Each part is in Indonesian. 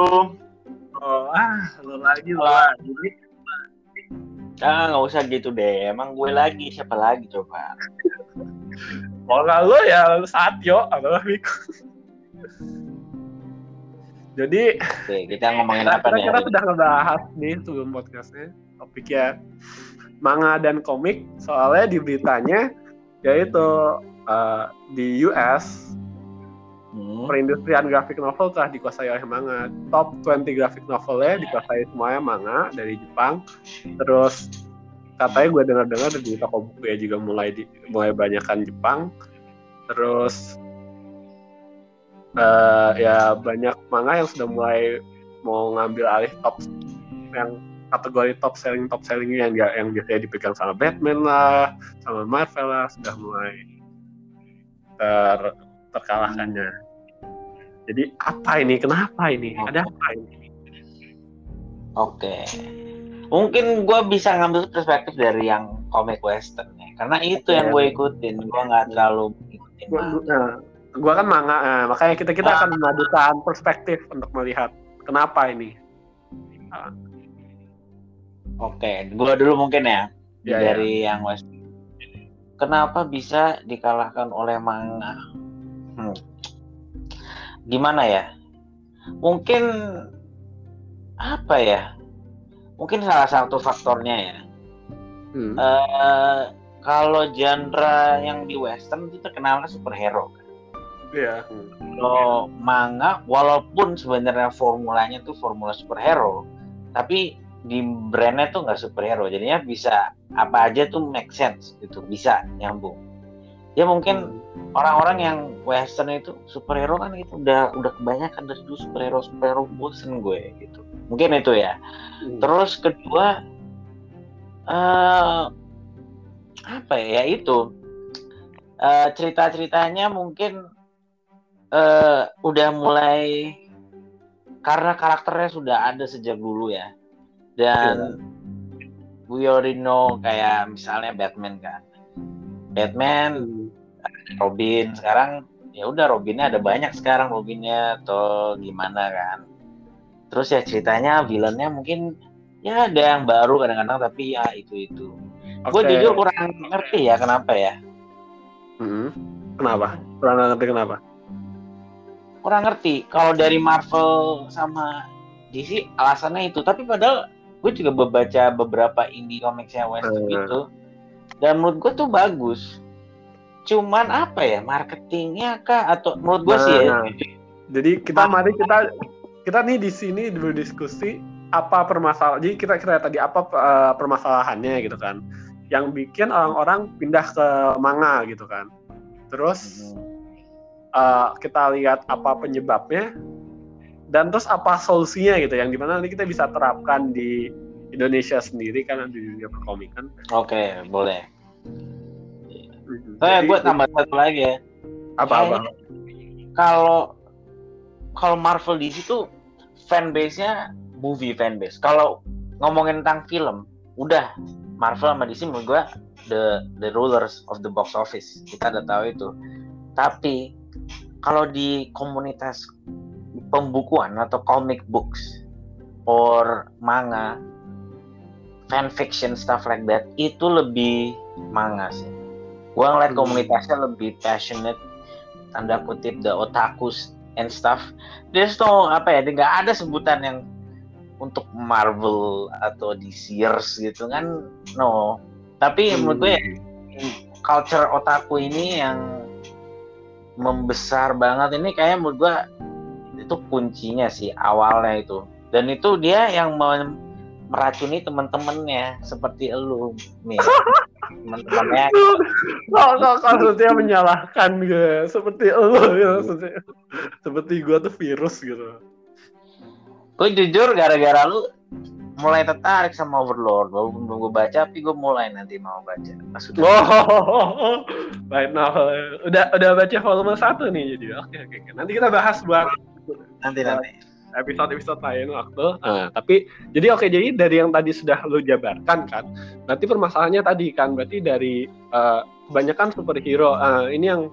Assalamualaikum. Oh, ah, lo lagi, lo lagi. Ah, nggak usah gitu deh. Emang gue lagi, siapa lagi coba? Kalau nggak lo ya Satyo atau Miko. Jadi, Oke, kita ngomongin apa nih? kita sudah ngebahas nih sebelum podcastnya topiknya manga dan komik. Soalnya di beritanya yaitu eh, di US Hmm. perindustrian grafik novel telah dikuasai oleh manga. Top 20 grafik novelnya dikuasai semuanya manga dari Jepang. Terus katanya gue dengar-dengar di toko buku ya juga mulai di, mulai banyakan Jepang. Terus eh, ya banyak manga yang sudah mulai mau ngambil alih top yang kategori top selling top selling yang yang biasanya dipegang sama Batman lah, sama Marvel lah sudah mulai ter terkalahkannya. Jadi apa ini? Kenapa ini? Ada apa ini? Oke. Mungkin gue bisa ngambil perspektif dari yang komik western ya. Karena itu yang gue ikutin. Gue nggak terlalu ikutin nah, gua kan manga, nah, makanya kita kita Ah. akan memadukan perspektif untuk melihat kenapa ini. Oke, gue dulu mungkin ya. Ya, dari yang western. Kenapa bisa dikalahkan oleh manga? Hmm. Gimana ya? Mungkin apa ya? Mungkin salah satu faktornya ya. Hmm. Eh, kalau genre yang di western itu terkenalnya superhero. Iya. Kalau manga, walaupun sebenarnya formulanya tuh formula superhero, tapi di brandnya tuh nggak superhero, jadinya bisa apa aja tuh make sense gitu, bisa nyambung. Ya mungkin orang-orang yang western itu superhero kan itu udah udah kebanyakan dari dulu superhero superhero bosen gue gitu. Mungkin itu ya. Hmm. Terus kedua eh apa ya, ya itu eh, cerita-ceritanya mungkin eh udah mulai karena karakternya sudah ada sejak dulu ya dan we already know kayak misalnya Batman kan Batman Hmm. Robin sekarang ya udah Robinnya ada banyak sekarang Robinnya atau gimana kan terus ya ceritanya villainnya mungkin ya ada yang baru kadang-kadang tapi ya itu itu gue Oke. jujur kurang ngerti ya kenapa ya Hmm. Kenapa? Kurang ngerti kenapa? kurang ngerti kalau dari Marvel sama DC alasannya itu tapi padahal gue juga membaca beberapa indie comicsnya Western Hmm. gitu dan menurut gue tuh bagus cuman apa ya marketingnya kah atau menurut gue sih ya Nah, Jadi kita mari kita kita nih di sini berdiskusi apa permasalahan. Jadi kita kira tadi apa eh, permasalahannya gitu kan. Yang bikin orang-orang pindah ke manga gitu kan. Terus eh, kita lihat apa penyebabnya dan terus apa solusinya gitu yang di mana nanti kita bisa terapkan di Indonesia sendiri kan di dunia perkomikan. oke boleh Mhm. Saya gue tambah satu lagi ya apa-apa. kalau kalau Marvel DC tuh fanbase-nya movie fanbase. Kalau ngomongin tentang film, udah Marvel sama DC menurut gua the the rulers of the box office. Kita udah tahu itu. Tapi kalau di komunitas pembukuan atau comic books or manga fan fiction stuff like that itu lebih manga sih. Gua ngeliat Hmm. komunitasnya lebih passionate tanda kutip the otakus and stuff. There's no apa ya, nggak ada sebutan yang untuk Marvel atau DCers gitu kan, no. Tapi Hmm. menurut gue ya, culture otaku ini yang membesar banget ini kayak menurut gue itu kuncinya sih awalnya itu. Dan itu dia yang mem- meracuni teman-temannya seperti elu nih. Teman-temannya Kok kok maksudnya menyalahkan gue seperti lo ya maksudnya. Seperti gue tuh virus gitu. gue jujur gara-gara lu mulai tertarik sama Overlord walaupun belum gue baca tapi gue mulai nanti mau baca udah Wow, right now udah udah baca volume satu nih jadi oke oke oke. nanti kita bahas buat nanti nanti episode episode lain waktu. Nah, tapi jadi oke jadi dari yang tadi sudah lu jabarkan kan, berarti permasalahannya tadi kan berarti dari eh, kebanyakan superhero. Ah, ini yang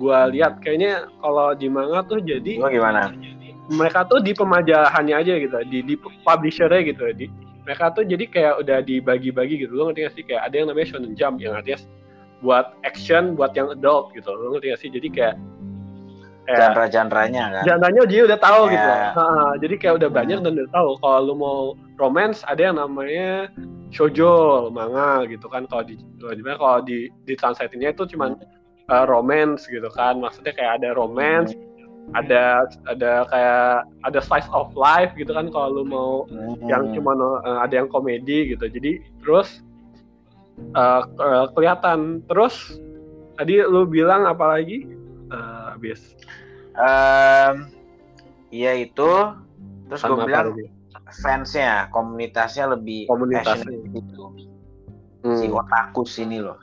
gua lihat kayaknya kalau di manga tuh jadi gue gimana mereka tuh di pemajahannya aja gitu di di publishernya gitu di mereka tuh jadi kayak udah dibagi-bagi gitu lo ngerti gak sih kayak ada yang namanya shonen jump yang artinya buat action buat yang adult gitu lo ngerti gak sih jadi kayak genre-genrenya kan. Genre-nya dia udah tahu yeah. gitu nah, jadi kayak udah banyak dan udah tahu kalau lu mau romance ada yang namanya shoujo manga gitu kan. Kalau di kalau di di translate-nya itu cuman uh, romance gitu kan. Maksudnya kayak ada romance hmm. ada ada kayak ada slice of life gitu kan kalau lu mau hmm. yang cuma uh, ada yang komedi gitu. Jadi terus uh, kelihatan. Terus tadi lu bilang apa lagi uh, habis. Um, iya itu. Terus gue bilang lagi? fansnya komunitasnya lebih komunitasnya. gitu. Hmm. si otaku sini loh.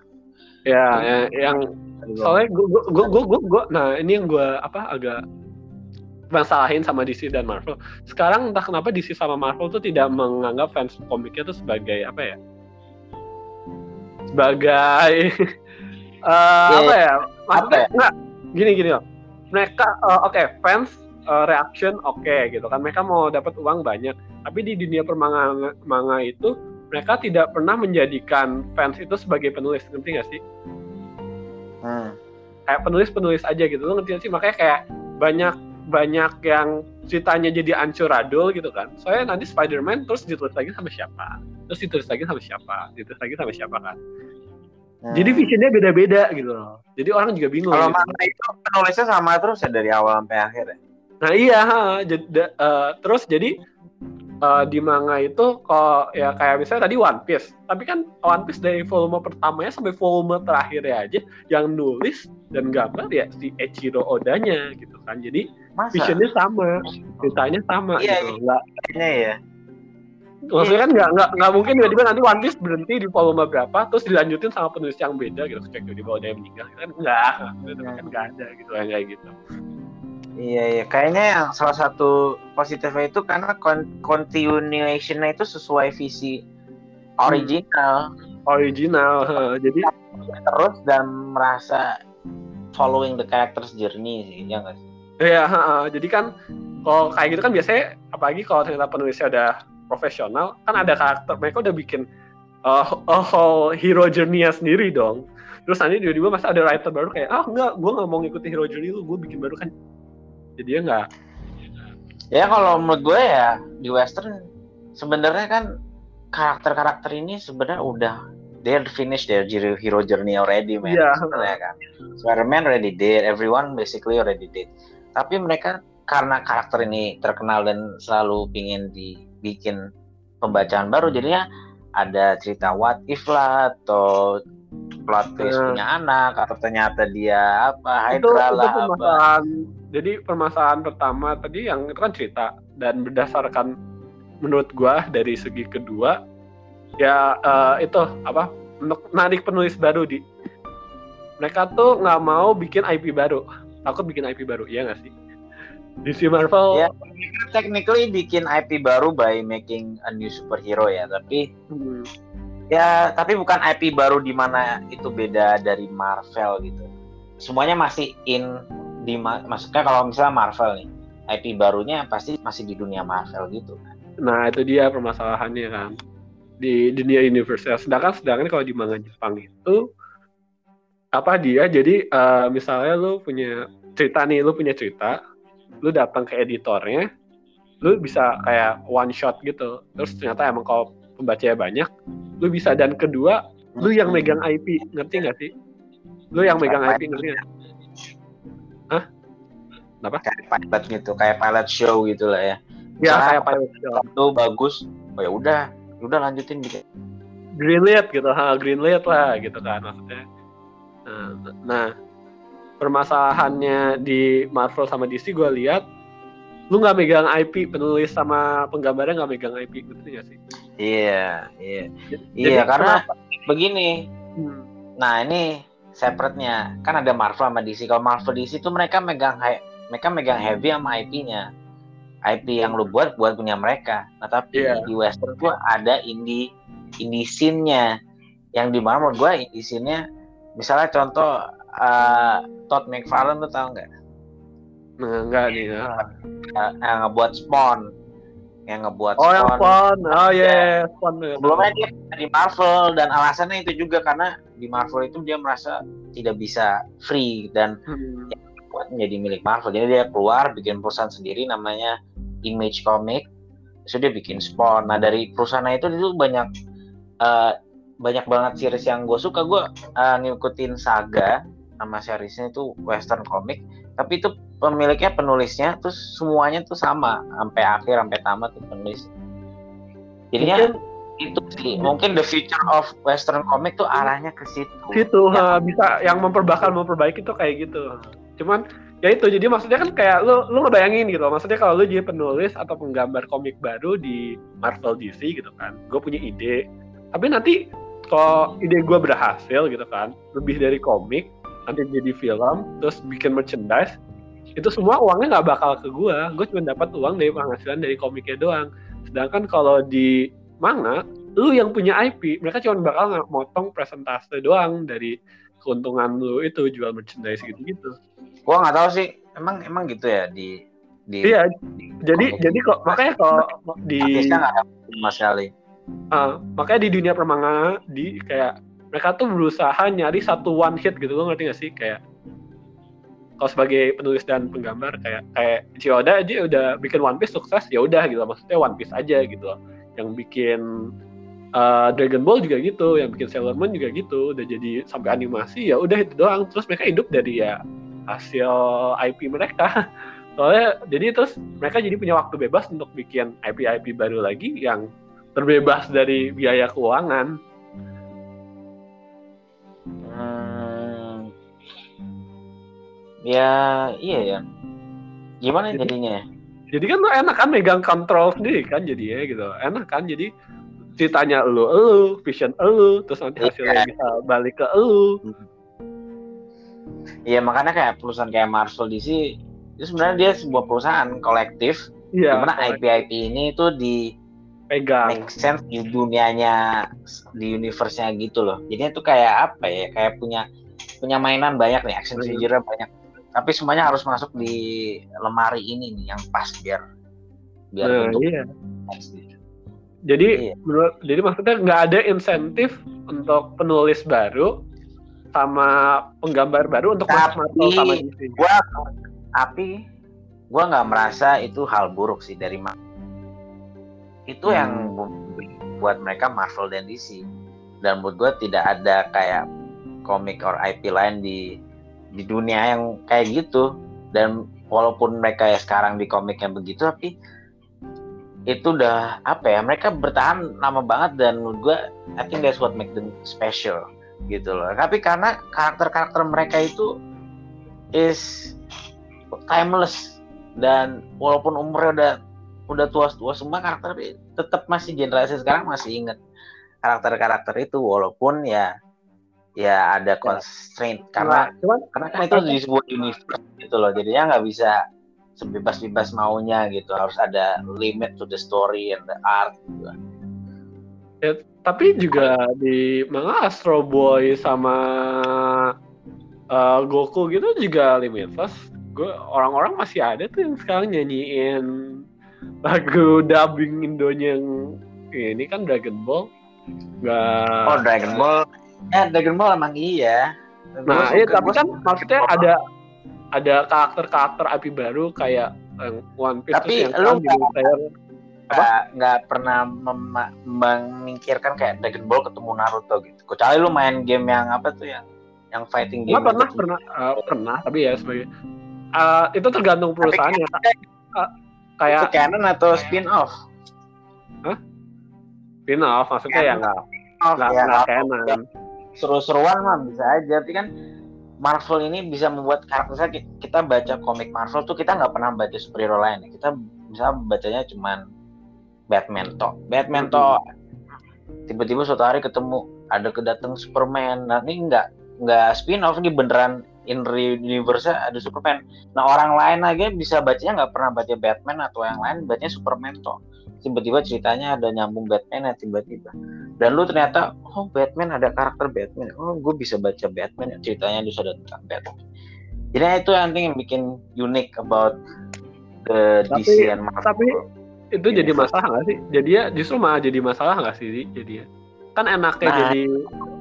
Ya, ya yang soalnya gue gue gue gue gue nah ini yang gue apa agak masalahin sama DC dan Marvel. Sekarang entah kenapa DC sama Marvel tuh tidak menganggap fans komiknya tuh sebagai apa ya sebagai uh, yeah, apa ya maksudnya ya? enggak gini gini loh mereka uh, oke okay, fans uh, reaction oke okay, gitu kan. Mereka mau dapat uang banyak. Tapi di dunia permanga manga itu mereka tidak pernah menjadikan fans itu sebagai penulis. Ngerti gak sih? Hmm. kayak penulis-penulis aja gitu. Lo ngerti gak sih? Makanya kayak banyak banyak yang ceritanya jadi ancuradul gitu kan. Soalnya nanti Spider-Man terus ditulis lagi sama siapa? Terus ditulis lagi sama siapa? Ditulis lagi sama siapa kan hmm. jadi visionnya beda-beda gitu loh jadi orang juga bingung kalau gitu. itu penulisnya sama terus ya dari awal sampai akhir ya nah iya jadi uh, terus jadi uh, di manga itu kok ya kayak misalnya tadi One Piece tapi kan One Piece dari volume pertamanya sampai volume terakhirnya aja yang nulis dan gambar ya si Echiro Odanya gitu kan jadi Masa? visionnya sama ceritanya sama iya, gitu nggak iya, ya maksudnya kan nggak nggak nggak mungkin tiba-tiba nanti One Piece berhenti di volume berapa terus dilanjutin sama penulis yang beda gitu cek di bawah dia meninggal kan nggak gitu kan nggak ada gitu kayak gitu Iya, iya. Kayaknya yang salah satu positifnya itu karena continuation-nya itu sesuai visi original. Hmm. Original, jadi terus dan merasa following the character's journey sih, ya nggak sih? Iya, jadi kan kalau kayak gitu kan biasanya, apalagi kalau ternyata penulisnya udah profesional, kan ada karakter, mereka udah bikin uh, a whole hero journey-nya sendiri dong. Terus nanti tiba-tiba masa ada writer baru kayak, ah enggak, gue nggak mau ngikutin hero journey lu, gue bikin baru kan. Jadi ya nggak. Ya kalau menurut gue ya di western sebenarnya kan karakter-karakter ini sebenarnya udah they're finished their hero journey already man. Yeah. ya kan. Spider-Man already did everyone basically already did. Tapi mereka karena karakter ini terkenal dan selalu pingin dibikin pembacaan baru. Jadinya ada cerita what if lah atau plot twist uh, punya anak atau ternyata dia apa Hydra lah apa. jadi permasalahan pertama tadi yang itu kan cerita. Dan berdasarkan menurut gua dari segi kedua ya uh, itu apa menarik penulis baru di. Mereka tuh nggak mau bikin IP baru. Takut bikin IP baru iya nggak sih DC Marvel ya technically bikin IP baru by making a new superhero ya tapi hmm. ya tapi bukan IP baru di mana itu beda dari Marvel gitu semuanya masih in di maksudnya kalau misalnya Marvel nih IP barunya pasti masih di dunia Marvel gitu kan. Nah itu dia permasalahannya kan di dunia universal. Sedangkan sedangkan kalau di manga Jepang itu apa dia jadi uh, misalnya lu punya cerita nih lu punya cerita lu datang ke editornya lu bisa kayak one shot gitu terus ternyata emang kalau pembacanya banyak lu bisa dan kedua lu yang megang IP ngerti nggak sih lu yang megang IP ngerti nggak Hah? Kenapa? Kayak pilot gitu, kayak pilot show gitu lah ya. Ya, nah, kayak pilot show. Itu bagus. Oh ya udah, udah lanjutin gitu. Greenlit gitu, ha, greenlit lah gitu kan maksudnya. Nah, nah, permasalahannya di Marvel sama DC gue lihat lu nggak megang IP penulis sama penggambarnya nggak megang IP gitu gak sih? Iya, iya, iya karena kenapa? begini. Hmm. Nah ini separate-nya kan ada Marvel sama DC kalau Marvel DC itu mereka megang mereka megang heavy sama IP-nya IP yang lu buat buat punya mereka nah tapi yeah. di Western gua ada indie indie scene-nya yang di mana menurut gua indie scene-nya misalnya contoh uh, Todd McFarlane lu tau nggak Nah, enggak nih. Ya. Yang, yang ngebuat Spawn, yang ngebuat Oh, yang Spawn. Spawn. Oh, iya, Ya. yeah. Spawn. Sebelumnya dia di Marvel dan alasannya itu juga karena di Marvel itu dia merasa tidak bisa free dan Hmm. buat menjadi milik Marvel. Jadi dia keluar bikin perusahaan sendiri namanya Image Comic. Terus dia bikin Spawn. Nah dari perusahaan itu itu banyak eh, banyak banget series yang gue suka. Gue eh, ngikutin Saga nama seriesnya itu Western Comic. Tapi itu pemiliknya penulisnya terus semuanya tuh sama sampai akhir sampai tamat tuh penulis. Jadinya Mungkin itu sih mungkin the future of Western Comic tuh arahnya ke situ. situ Ya. bisa yang memperbahkan memperbaiki tuh kayak gitu cuman ya itu jadi maksudnya kan kayak lu lu ngebayangin gitu maksudnya kalau lu jadi penulis atau penggambar komik baru di Marvel DC gitu kan gue punya ide tapi nanti kalau ide gue berhasil gitu kan lebih dari komik nanti jadi film terus bikin merchandise itu semua uangnya nggak bakal ke gue gue cuma dapat uang dari penghasilan dari komiknya doang sedangkan kalau di manga lu yang punya IP mereka cuma bakal nggak motong presentase doang dari keuntungan lu itu jual merchandise gitu-gitu Gua nggak tahu sih emang emang gitu ya di di iya di jadi komik. jadi kok makanya kalau di nggak ada sama sekali. uh, makanya di dunia permanga di kayak mereka tuh berusaha nyari satu one hit gitu lo ngerti gak sih? Kayak kalau sebagai penulis dan penggambar kayak kayak Chiyoda dia udah bikin One Piece sukses ya udah gitu. Maksudnya One Piece aja gitu. Loh yang bikin uh, Dragon Ball juga gitu yang bikin Sailor Moon juga gitu. Udah jadi sampai animasi ya udah itu doang. Terus mereka hidup dari ya hasil IP mereka. Soalnya jadi terus mereka jadi punya waktu bebas untuk bikin IP-IP baru lagi yang terbebas dari biaya keuangan ya iya ya. Gimana Jadi- jadinya? ya? jadi kan lu enak kan megang kontrol sendiri kan jadi ya gitu enak kan jadi ceritanya elu elu vision elu terus nanti hasilnya bisa balik ke elu Iya makanya kayak perusahaan kayak Marvel DC itu sebenarnya dia sebuah perusahaan kolektif iya di mana IP-IP ini tuh di pegang make sense di dunianya di universe-nya gitu loh. Jadinya tuh kayak apa ya? Kayak punya punya mainan banyak nih, action Iya. figure banyak. Tapi semuanya harus masuk di lemari ini nih yang pas biar biar nah, bentuk iya jadi Iya. menurut jadi maksudnya nggak ada insentif untuk penulis baru sama penggambar baru untuk masuk Tapi- Marvel sama DC gua tapi gua nggak merasa itu hal buruk sih dari Ma- itu Hmm. yang bu- buat mereka Marvel dan DC dan buat gua tidak ada kayak komik or IP lain di di dunia yang kayak gitu. Dan walaupun mereka ya sekarang di komiknya begitu tapi itu udah apa ya mereka bertahan lama banget dan menurut gua I think that's what make them special gitu loh. Tapi karena karakter-karakter mereka itu is timeless. Dan walaupun umurnya udah udah tua-tua semua karakter tetap masih generasi sekarang masih inget karakter-karakter itu. Walaupun ya ya ada constraint karena Nah, cuman karena kan itu di sebuah universe gitu loh jadinya nggak bisa sebebas-bebas maunya gitu harus ada limit to the story and the art gitu. tapi juga di manga Astro Boy sama uh, Goku gitu juga limitless. Gue orang-orang masih ada tuh yang sekarang nyanyiin lagu dubbing Indonya yang ini kan Dragon Ball. Gak. oh Dragon Ball ya Dragon Ball emang iya nah, iya tapi kan maksudnya ada ada karakter-karakter IP baru kayak yang One Piece Tapi yang lu nggak nggak pernah mem- memikirkan kayak Dragon Ball ketemu Naruto gitu. Kecuali lu main game yang apa tuh yang yang fighting game. Pernah itu. pernah uh, pernah tapi ya sebagai uh, itu tergantung perusahaannya Uh, Itu kayak canon atau spin off? spin off maksudnya ya nggak nggak ya, canon seru-seruan mah bisa aja. Tapi kan Marvel ini bisa membuat karakter saya kita baca komik Marvel tuh kita nggak pernah baca superhero lain. Kita bisa bacanya cuman Batman toh. Batman Mhm. toh tiba-tiba suatu hari ketemu ada kedatang Superman. Nah ini nggak nggak spin off ini beneran in universe ada Superman. Nah orang lain aja bisa bacanya nggak pernah baca Batman atau yang lain bacanya Superman toh. Tiba-tiba ceritanya ada nyambung Batman ya tiba-tiba. Dan lu ternyata oh Batman ada karakter Batman. Oh gue bisa baca Batman ya ceritanya bisa ada tentang Batman. jadi itu yang yang bikin unik about the Tapi- DC and Marvel tapi itu jadi Universe. masalah nggak sih? Jadi ya justru malah jadi masalah nggak sih? Jadi ya kan enaknya Nah. jadi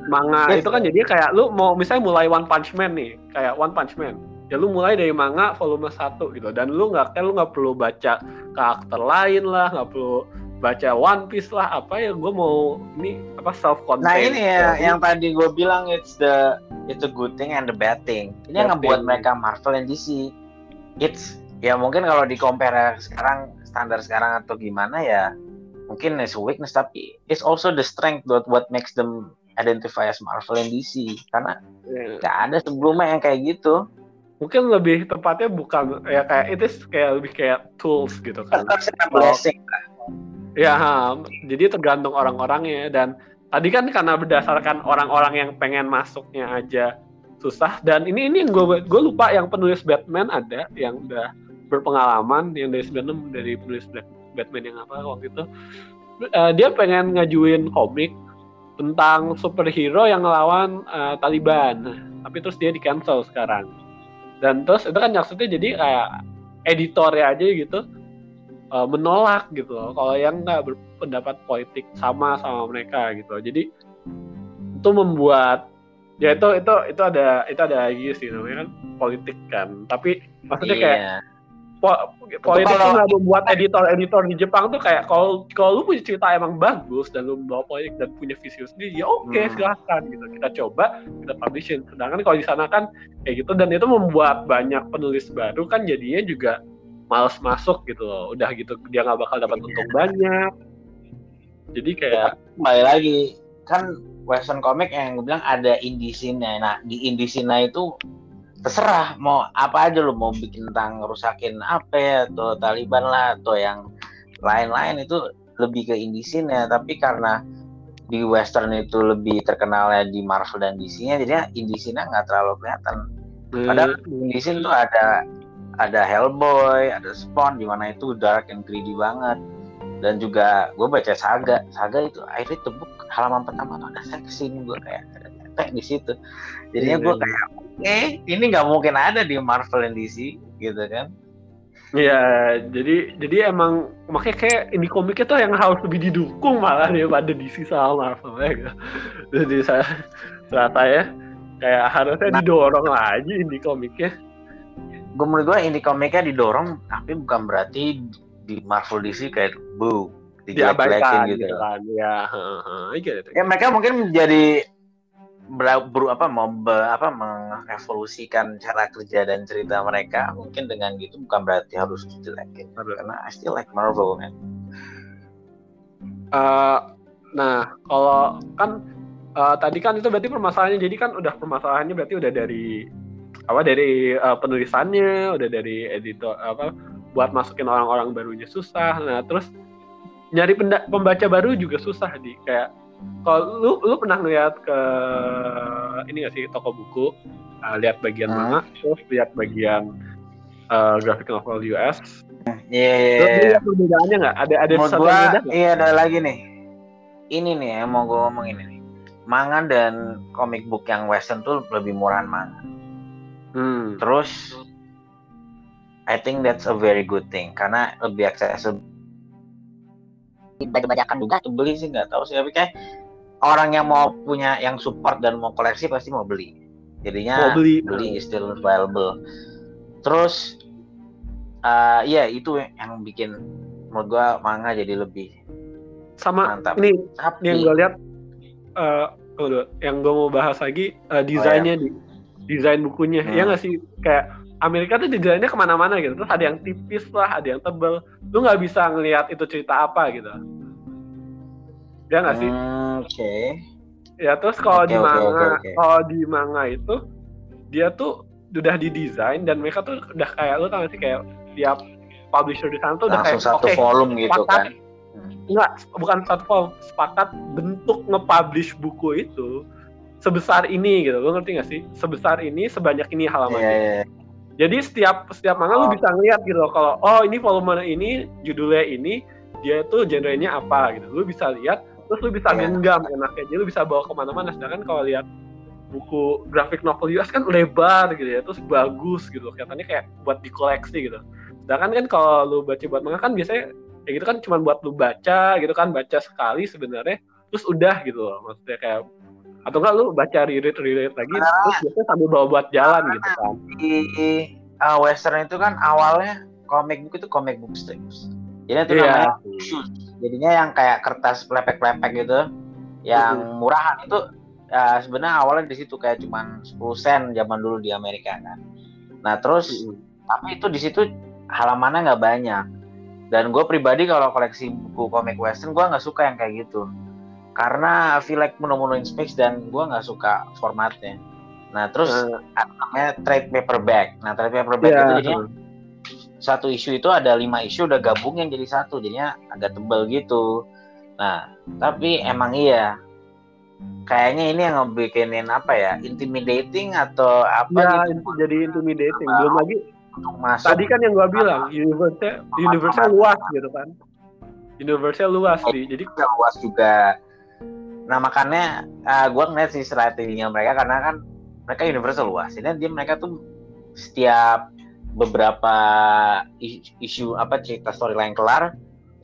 manga Yes. itu kan jadi kayak lu mau misalnya mulai One Punch Man nih, kayak One Punch Man. Ya lu mulai dari manga volume 1 gitu dan lu nggak kan lu nggak perlu baca karakter lain lah, nggak perlu baca One Piece lah apa ya gue mau ini apa self contained. Nah ini ya yang tadi gue bilang it's the it's a good thing and the bad thing. Ini yang ngebuat thing. mereka Marvel dan DC. It's ya mungkin kalau di compare sekarang standar sekarang atau gimana ya mungkin it's a weakness tapi it's also the strength what what makes them identify as Marvel and DC karena Ya. gak ada sebelumnya yang kayak gitu. Mungkin lebih tepatnya bukan ya kayak itu kayak lebih kayak tools gitu kan. Blessing. Ya, jadi tergantung orang-orangnya. Dan tadi kan karena berdasarkan orang-orang yang pengen masuknya aja susah. Dan ini ini yang gue gue lupa yang penulis Batman ada yang udah berpengalaman. Yang dari 96 dari penulis Batman yang apa waktu itu. Eh, dia pengen ngajuin komik tentang superhero yang ngelawan eh, Taliban. Tapi terus dia di cancel sekarang dan terus itu kan maksudnya jadi kayak editornya aja gitu uh, menolak gitu loh. Kalau yang nggak berpendapat politik sama sama mereka gitu jadi itu membuat ya itu itu itu ada itu ada lagi sih namanya kan politik kan. Tapi maksudnya kayak Iya. Politik kalau- tuh nggak membuat editor-editor di Jepang tuh kayak kalau kalau lu punya cerita emang bagus dan lu membawa politik dan punya visi sendiri ya oke Hmm. silahkan gitu. Kita coba kita publishin sedangkan kalau di sana kan kayak gitu dan itu membuat banyak penulis baru kan jadinya juga males masuk gitu loh. Udah gitu dia nggak bakal dapat Iya. untung banyak. Jadi kayak kembali lagi kan western comic yang gue bilang ada indie scene nah di indie scene itu terserah mau apa aja lo mau bikin tentang rusakin apa ya atau Taliban lah atau yang lain-lain itu lebih ke indie scene ya. Tapi karena di western itu lebih terkenalnya di Marvel dan DC-nya jadinya indie scene nggak terlalu kelihatan. Padahal di indie scene tuh ada ada Hellboy ada Spawn di mana itu dark and greedy banget. Dan juga gue baca Saga. Saga itu the book halaman pertama tuh ada sex scene gue kayak tetek di situ jadinya Iya, gue iya. kayak eh ini nggak mungkin ada di Marvel dan DC gitu kan Iya, jadi jadi emang makanya kayak ini komiknya tuh yang harus lebih didukung malah daripada DC sama Marvel ya. gitu. Jadi saya saya saya kayak harusnya Nah. didorong lagi ini komiknya. gue menurut gue indie komiknya didorong tapi bukan berarti di Marvel DC kayak bu dijelek-jelekin gitu gitu kan. Ya, gitu. ya mereka mungkin menjadi ber, ber- apa mau apa merevolusikan cara kerja dan cerita mereka mungkin dengan gitu bukan berarti harus dijelekin karena I still like Marvel man Eh, nah, kalau kan eh, tadi kan itu berarti permasalahannya jadi kan udah permasalahannya berarti udah dari apa dari eh, penulisannya, udah dari editor apa buat masukin orang-orang barunya susah. Nah, terus nyari pembaca baru juga susah di. Kayak kalau lu lu pernah ngeliat ke ini gak sih toko buku eh, lihat bagian Hmm. manga terus lihat bagian eh, graphic novel US Iya, iya, Lu iya. lihat perbedaannya nggak ada ada Menurut gua, iya ada lagi nih. Ini nih yang mau gue ngomong ini nih. Manga dan comic book yang western tuh lebih murahan manga. Hmm. Terus I think that's a very good thing karena lebih accessible. Kebanyakan juga beli sih nggak tahu sih tapi kayak orang yang mau punya yang support dan mau koleksi pasti mau beli. Jadinya Mau beli. beli is still valuable. Terus eh iya itu yang bikin menurut gua manga jadi lebih sama mantap. ini Tapi yang gue lihat eh dulu, yang gue mau bahas lagi eh, desainnya di desain bukunya Hmm. ya nggak sih kayak Amerika tuh desainnya ke mana-mana gitu terus ada yang tipis lah ada yang tebel lu nggak bisa ngelihat itu cerita apa gitu ya nggak sih Hmm, Oke. ya terus kalau Oke, di manga oke, oke. kalau di manga itu dia tuh udah didesain dan mereka tuh udah kayak lu tau gak sih kayak tiap publisher di sana tuh udah Langsung kayak satu oke volume gitu sepakat. kan. Enggak, bukan satu form, sepakat bentuk nge-publish buku itu sebesar ini gitu. Lo ngerti gak sih? Sebesar ini, sebanyak ini halamannya. iya. Jadi setiap setiap manga lu Oh. bisa ngeliat gitu loh kalau oh ini volume ini, judulnya ini, dia tuh genrenya apa gitu. Lu bisa lihat, terus lu bisa Iya. genggam enaknya. Jadi lu bisa bawa ke mana-mana. Sedangkan kalau lihat buku grafik novel US kan lebar gitu ya terus bagus gitu katanya kayak buat dikoleksi gitu sedangkan kan kalau lu baca buat manga kan biasanya kayak gitu kan cuma buat lu baca gitu kan baca sekali sebenarnya terus udah gitu loh maksudnya kayak atau enggak lu baca reread reread lagi Nah. terus biasanya sambil bawa buat jalan gitu kan. Di uh, western itu kan awalnya comic book itu comic book strips. Jadi itu Iya. namanya jadinya yang kayak kertas plepek-plepek gitu yang murahan itu uh, sebenarnya awalnya di situ kayak cuman 10 sen zaman dulu di Amerika kan. Nah terus tapi itu di situ halamannya nggak banyak. Dan gue pribadi kalau koleksi buku komik western gue nggak suka yang kayak gitu karena feel like menu-menuin space dan gue nggak suka formatnya. Nah terus ada namanya trade paperback nah trade paperback Iya. itu jadinya satu isu itu ada lima isu udah gabung yang jadi satu jadinya agak tebel gitu. Nah tapi emang iya. Kayaknya ini yang ngebikinin apa ya intimidating atau apa ya gitu. itu jadi intimidating. Belum lagi masuk tadi kan yang gua bilang universe universe luas gitu kan. Universe luas sih jadi juga luas juga. Nah makanya gue ngeliat sih strateginya mereka karena kan mereka universal luas. Ini dia mereka tuh setiap beberapa is- isu apa cerita storyline kelar,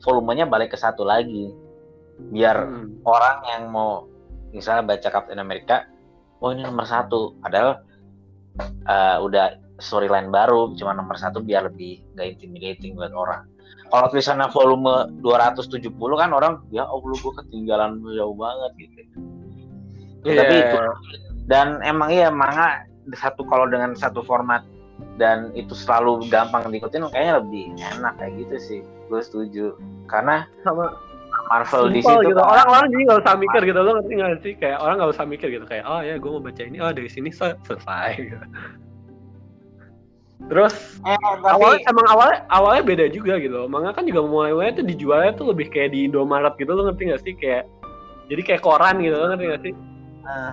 volumenya balik ke satu lagi. Biar hmm, orang yang mau misalnya baca Captain America, oh ini nomor satu, padahal eh, udah storyline baru, cuma nomor satu biar lebih gak intimidating buat orang. Kalau tulisannya volume 270 kan orang ya oh lu gue ketinggalan jauh banget gitu. iya, Tapi itu dan emang iya manga satu kalau dengan satu format dan itu selalu gampang diikutin kayaknya lebih enak kayak gitu sih. Gue setuju. Karena sama Marvel di situ gitu. kan- Orang-orang jadi nggak usah mikir gitu. Lo ngerti nggak sih? Kayak orang nggak usah mikir gitu. Kayak oh ya gue mau baca ini. Oh dari sini se- selesai. Gitu. Terus eh, tapi awalnya emang awalnya awalnya beda juga gitu. Manga kan juga mulai mulai tuh dijualnya tuh lebih kayak di Indomaret gitu. Lo ngerti nggak sih? Kayak jadi kayak koran gitu. Lo ngerti nggak sih? eh,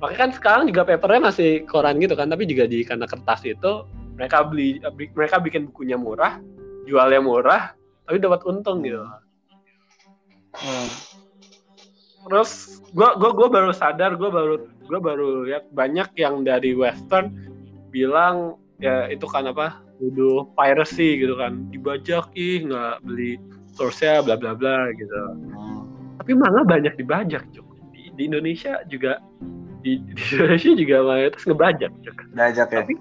Makanya kan sekarang juga papernya masih koran gitu kan. Tapi juga di karena kertas itu mereka beli mereka bikin bukunya murah, jualnya murah, tapi dapat untung gitu. hmm. terus gua gua gua baru sadar gua baru gua baru lihat banyak yang dari western bilang ya itu kan apa nuduh piracy gitu kan dibajak ih nggak beli source-nya bla bla bla gitu tapi manga banyak dibajak Cuk. di, di Indonesia juga di, di Indonesia juga mayoritas ngebajak Cuk. Diajak ya. tapi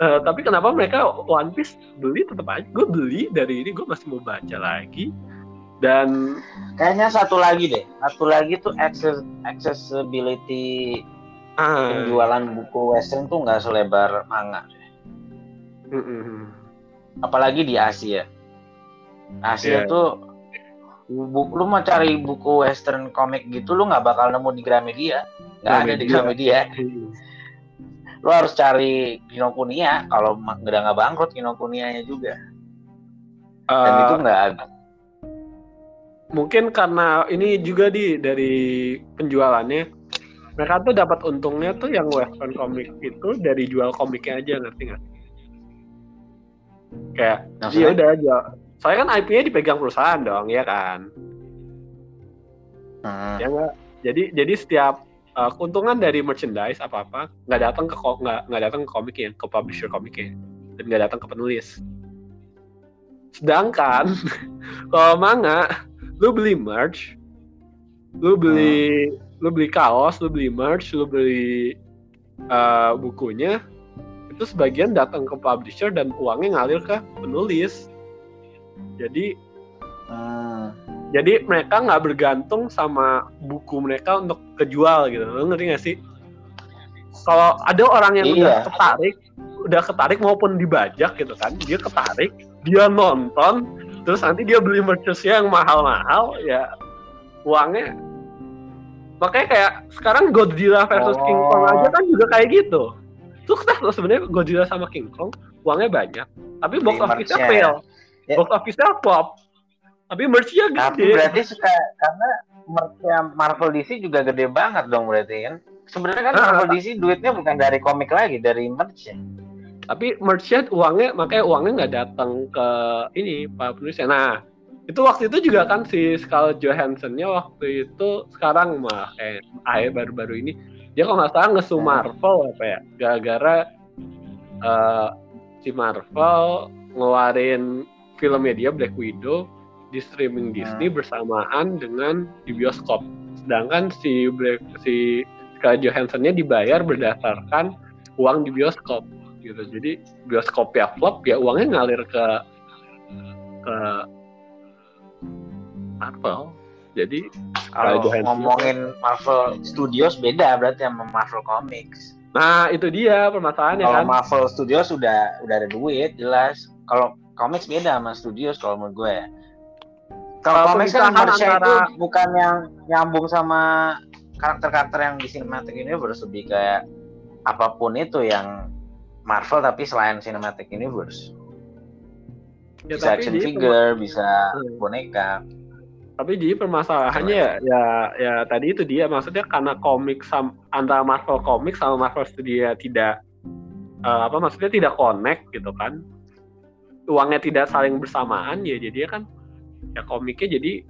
eh, tapi kenapa mereka One Piece beli tetap aja gue beli dari ini gue masih mau baca lagi dan Kayaknya satu lagi deh. Satu lagi tuh access, accessibility ah, penjualan buku western tuh nggak selebar manga. Mm, mm, mm. Apalagi di Asia. Asia Iya. tuh buku lu mau cari buku western komik gitu lu nggak bakal nemu di Gramedia. Nggak ada di Gramedia. Lu harus cari Kinokuniya. Kalau udah nggak bangkrut Kinokuniya-nya juga. Dan Eh, itu nggak ada. mungkin karena ini juga di dari penjualannya mereka tuh dapat untungnya tuh yang western komik itu dari jual komiknya aja ngerti nggak? Kayak ya udah aja. Soalnya kan IP-nya dipegang perusahaan dong, ya kan? Hmm. Ya nggak? Jadi jadi setiap uh, keuntungan dari merchandise apa apa nggak datang ke nggak nggak datang ke komiknya, ke publisher komiknya, dan nggak datang ke penulis. Sedangkan kalau manga, lu beli merch, lu beli lu beli kaos, lu beli merch, lu beli uh, bukunya, itu sebagian datang ke publisher dan uangnya ngalir ke penulis. Jadi Hmm. jadi mereka nggak bergantung sama buku mereka untuk kejual gitu lo ngerti gak sih kalau ada orang yang udah Iya. ketarik udah ketarik maupun dibajak gitu kan dia ketarik dia nonton terus nanti dia beli merchandise yang mahal-mahal ya uangnya makanya kayak sekarang Godzilla versus King Kong aja kan juga kayak gitu sukses loh sebenarnya Godzilla sama King Kong uangnya banyak tapi box office-nya merch-nya. fail Ya. box office-nya flop tapi merch-nya Tapi gede berarti suka karena merchnya Marvel DC juga gede banget dong berarti kan. Sebenarnya kan Ah, Marvel DC duitnya bukan dari komik lagi, dari merch ya. tapi merchant uangnya makanya uangnya nggak datang ke ini pak penulisnya nah itu waktu itu juga kan si Scarlett Johansson-nya waktu itu sekarang mah kayak akhir baru-baru ini dia kalau nggak salah ngesu Hmm. Marvel apa ya gara-gara eh, si Marvel ngeluarin filmnya dia Black Widow di streaming Disney Hmm. bersamaan dengan di bioskop sedangkan si Black si Scarlett Johansson-nya dibayar berdasarkan uang di bioskop gitu jadi bioskop ya flop ya uangnya ngalir ke ke Marvel jadi Kalau Johansson. ngomongin Marvel Studios beda berarti sama Marvel Comics. nah itu dia permasalahannya Kalau kan Marvel Studios sudah udah ada duit jelas. Kalau comics beda sama Studios kalau menurut gue ya. Kalau Kalau comics kan harusnya antara- itu bukan yang nyambung sama karakter-karakter yang di Cinematic Universe lebih kayak apa pun itu yang Marvel tapi selain Cinematic Universe. Ya, bisa tapi action dia figure, bisa Hmm. boneka. Tapi jadi permasalahannya ya, ya ya tadi itu dia. Maksudnya karena komik sam, antara Marvel komik sama Marvel Studio tidak eh, apa maksudnya tidak connect gitu kan. Uangnya tidak saling bersamaan ya jadi kan ya komiknya jadi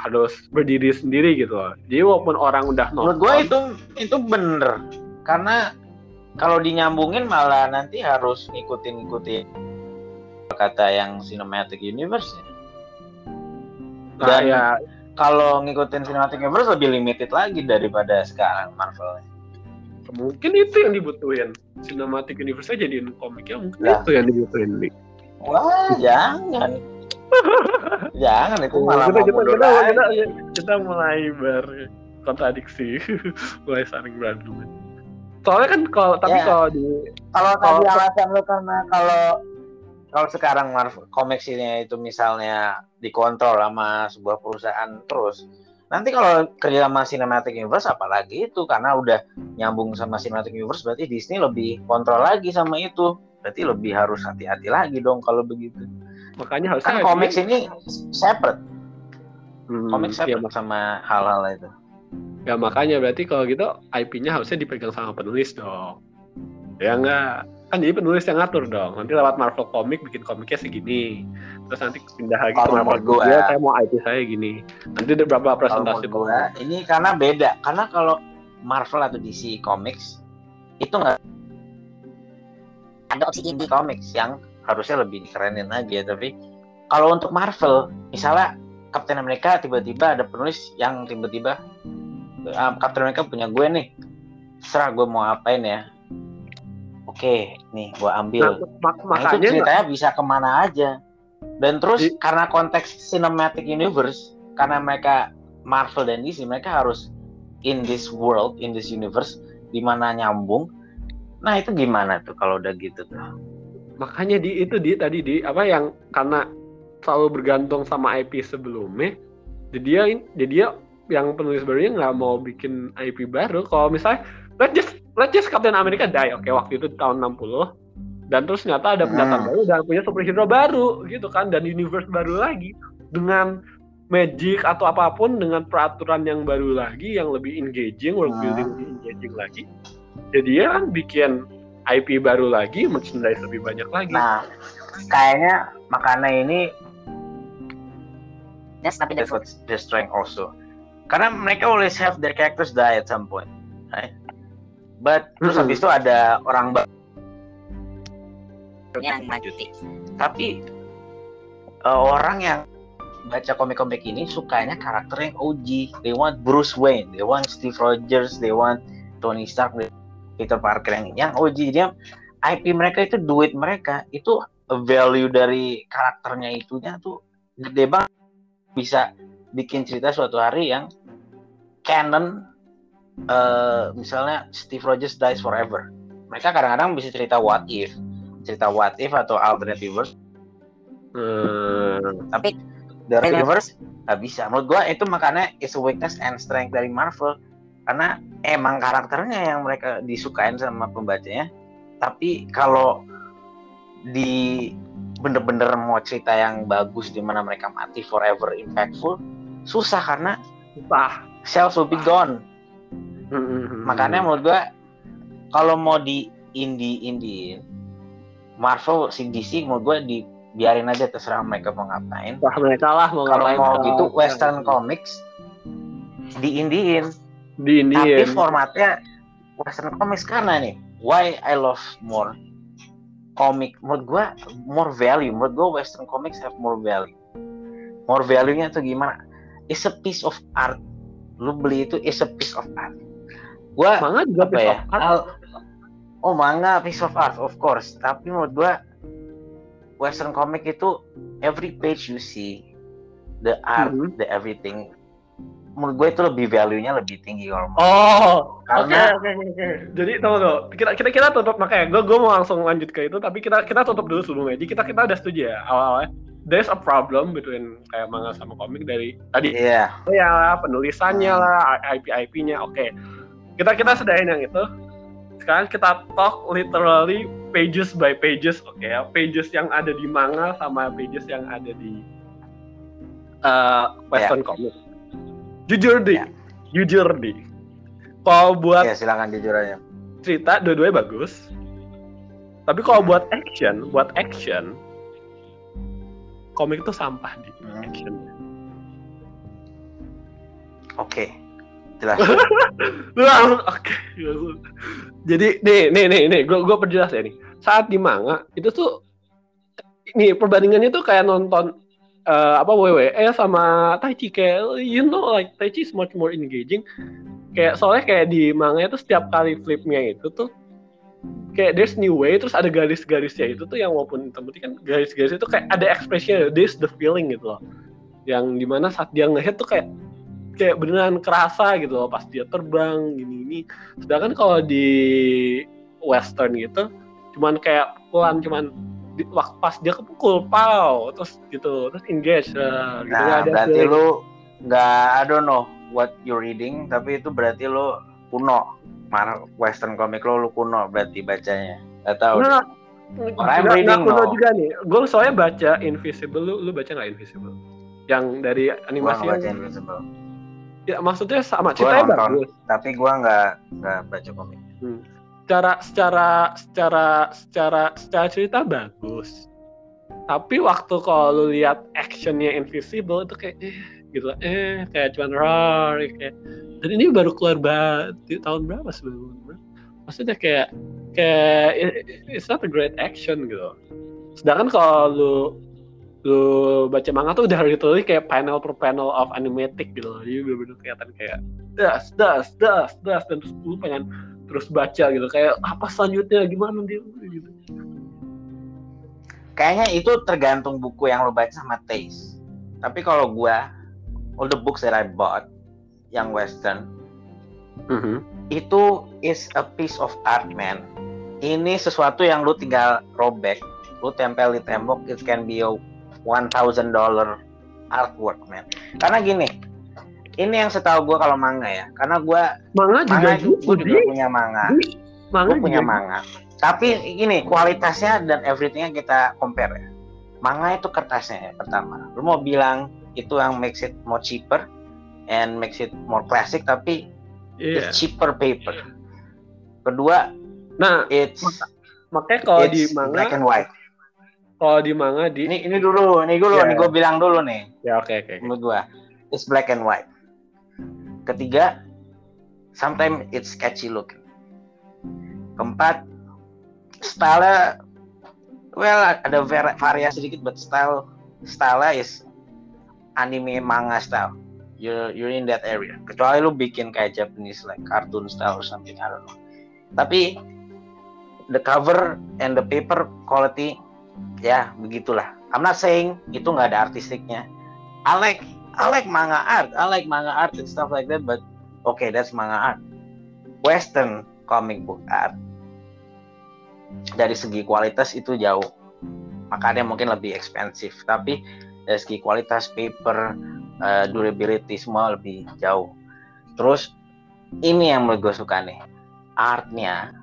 harus berdiri sendiri gitu loh. Jadi walaupun orang udah nonton Menurut gue itu itu bener. Karena kalau dinyambungin malah nanti harus ngikutin ngikutin kata yang cinematic universe ya. Nah, dan- ya Kalau ngikutin cinematic universe lebih limited lagi daripada sekarang Marvel. mungkin itu yang dibutuhin cinematic universe jadiin komiknya mungkin Lah. itu yang dibutuhin nih Wah jangan, jangan itu malah kita, kita, kita, lagi. kita, kita mulai berkontradiksi mulai saling berantem soalnya kan kalau tapi Ya. kalau di Kalau Kalau- tadi alasan lu karena kalau kalau sekarang Marvel Comics ini itu misalnya dikontrol sama sebuah perusahaan terus nanti kalau kerja sama Cinematic Universe apalagi itu? Karena udah nyambung sama Cinematic Universe berarti Disney lebih kontrol lagi sama itu. Berarti lebih harus hati-hati lagi dong kalau begitu. Makanya harusnya kan comics ini separate. Hmm, comics ya, separate sama hal-hal itu. Ya makanya berarti kalau gitu IP-nya harusnya dipegang sama penulis dong. Ya enggak kan jadi penulis yang ngatur dong. Nanti lewat Marvel Comic bikin komiknya segini. Terus nanti pindah lagi ke Marvel gua- Studio saya mau IP saya gini. Nanti ada berapa presentasi gua, ini karena beda. Karena kalau Marvel atau DC Comics itu nggak ada opsi indie comics yang harusnya lebih dikerenin lagi ya. Tapi kalau untuk Marvel misalnya Captain America tiba-tiba ada penulis yang tiba-tiba ah, Captain America punya gue nih. Serah gue mau apain ya oke nih gue ambil Nah, mak- Nah, itu makanya ceritanya bisa ke mana aja. Dan terus Di- karena konteks cinematic universe, karena mereka Marvel dan DC, mereka harus in this world, in this universe, di mana nyambung. Nah itu gimana tuh kalau udah gitu tuh? makanya di itu di tadi di apa yang karena selalu bergantung sama IP sebelumnya jadi dia jadi dia yang penulis barunya nggak mau bikin IP baru kalau misalnya let's just let's just Captain America die oke waktu itu tahun 60 dan terus ternyata ada pendatang Hmm. baru dan punya superhero baru gitu kan dan universe baru lagi dengan magic atau apa pun dengan peraturan yang baru lagi yang lebih engaging world Hmm. building lebih engaging lagi jadi dia kan bikin IP baru lagi merchandise lebih banyak lagi Nah kayaknya makanya ini That's tapi that's their strength also. Karena mereka always have their characters die at some point, right? But terus habis itu ada orang yang lanjuti. tapi uh, orang yang baca komik-komik ini sukanya karakter yang OG. They want Bruce Wayne, they want Steve Rogers, they want Tony Stark, Peter Parker yang yang OG. Dia IP mereka itu duit mereka itu value dari karakternya itunya tuh gede banget bisa bikin cerita suatu hari yang canon eh, misalnya Steve Rogers dies forever. Mereka kadang-kadang bisa cerita what if. Cerita what if atau alternate universe. Hmm. tapi Dark Universe nggak bisa. Menurut gua itu makanya is a weakness and strength dari Marvel. Karena emang karakternya yang mereka disukain sama pembacanya. Tapi kalau di bener-bener mau cerita yang bagus di mana mereka mati forever impactful susah karena Susah. sales will be gone Hmm. makanya menurut gua kalau mau di indie indie Marvel si DC menurut gua dibiarin aja terserah mereka mau ngapain. Wah, mereka lah mau kalau mau gitu Western Comics di Indiin di tapi Indian. formatnya Western comics karena nih why I love more comic menurut gue more value menurut gue Western comics have more value. More value-nya tuh gimana? It's a piece of art lu beli itu is a piece of art gue manga juga apa piece ya of art. Al- oh manga piece of art of course tapi menurut gue Western comic itu every page you see the art Mhm. the everything menurut gue itu lebih value-nya lebih tinggi kalau Oh, oke Karena- oke oke. Jadi tunggu tuh, kita kita kita tutup makanya gue gue mau langsung lanjut ke itu, tapi kita kita tutup dulu sebelumnya. Jadi kita kita udah setuju ya awal-awalnya. There's a problem between kayak manga sama komik dari tadi Iya, ya lah, penulisannya lah, IP IP-nya. Oke, kita kita sedain yang itu. Sekarang kita talk literally pages by pages, oke ya, pages yang ada di manga sama pages yang ada di uh, Western comic. Jujur di, Ya. jujur di. Kalau buat ya silakan jujur aja. cerita dua-duanya bagus. Tapi kalau buat action, buat action, komik itu sampah di Hmm. action. Oke, jelas. Lu langsung oke. Jadi nih nih nih nih, gue gue perjelas ya nih. Saat di manga itu tuh nih perbandingannya tuh kayak nonton eh, apa WWE sama Tai Chi kayak you know like Tai Chi is much more engaging. Kayak soalnya kayak di manga itu setiap kali flipnya itu tuh kayak there's new way terus ada garis-garisnya itu tuh yang walaupun hitam putih kan garis-garis itu kayak ada expression this the feeling gitu loh yang di mana saat dia ngehit tuh kayak kayak beneran kerasa gitu loh pas dia terbang gini ini sedangkan kalau di western gitu cuman kayak pukulan cuman di, wak- pas dia kepukul pau terus gitu terus engage lah, gitu Nah, ada berarti feeling. lu nggak, I don't know what you reading, tapi itu berarti lu kuno. Mar Western comic lo lu kuno berarti bacanya. Gak tahu. Nggak, Or I'm nggak- reading nggak kuno no. juga nih gue soalnya baca Invisible lu lu baca nggak Invisible yang dari Gua animasi nggak baca yang, Invisible. ya maksudnya sama Gua ceritanya nonton. bagus Tapi gua nggak nggak baca komik. secara secara secara secara secara cerita bagus tapi waktu kalau lu lihat actionnya Invisible itu kayak eh gitu. Eh kayak cuman rar kayak dan ini baru keluar ba- di tahun berapa sebelumnya maksudnya kayak kayak it- it's not a great action gitu. Sedangkan kalau lu lu baca manga tuh udah literally kayak panel per panel of animatic gitu loh. Jadi bener-bener kelihatan kayak das das das das dan terus lu pengen terus baca gitu. Kayak apa selanjutnya? Gimana dia? Gitu. Kayaknya itu tergantung buku yang lo baca sama taste. Tapi kalau gua all the books that I bought yang Western itu is a piece of art man. Ini sesuatu yang lu tinggal robek, lu tempel di tembok, it can be a one thousand dollar artwork man. Karena gini, ini yang setahu gua kalau manga ya, karena gua manga juga manga itu gitu gua juga Di. punya manga, manga gua punya juga manga. Tapi gini, kualitasnya dan everythingnya kita compare ya. Manga itu kertasnya ya pertama. Lu mau bilang itu yang makes it more cheaper and makes it more classic, tapi iya it's cheaper paper. Kedua, nah it's makanya kalau di manga black and white. kalau di manga di Ini ini dulu, ini dulu, Yeah. nih gue bilang dulu nih, ya oke oke oke. menurut gue, it's black and white. Ketiga, sometimes it's sketchy look. Keempat, style well ada var- variasi sedikit, but style style is anime manga style. You're you're in that area. Kecuali lu bikin kayak Japanese like cartoon style or something, I don't know. Tapi the cover and the paper quality ya begitulah. I'm not saying itu nggak ada artistiknya. I like I like manga art. I like manga art and stuff like that. But okay, that's manga art. Western comic book art dari segi kualitas itu jauh. Makanya mungkin lebih ekspensif. Tapi dari segi kualitas paper, eh, durability semua lebih jauh. Terus ini yang menurut gue suka nih, artnya.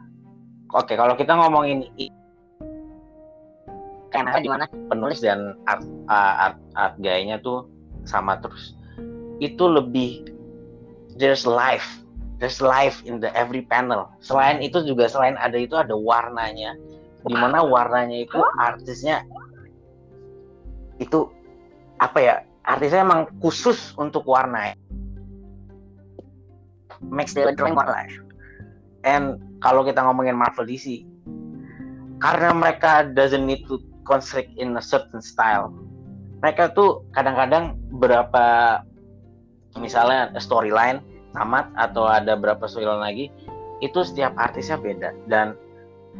Oke, kalau kita ngomongin karena di mana penulis dan art uh, art art gayanya tuh sama terus itu lebih there's life there's life in the every panel selain itu juga selain ada itu ada warnanya di mana warnanya itu artisnya itu apa ya artisnya emang khusus untuk warna makes the drawing alive and kalau kita ngomongin Marvel DC karena mereka doesn't need to constrict in a certain style. Mereka tuh kadang-kadang berapa misalnya storyline tamat atau ada berapa storyline lagi itu setiap artisnya beda. Dan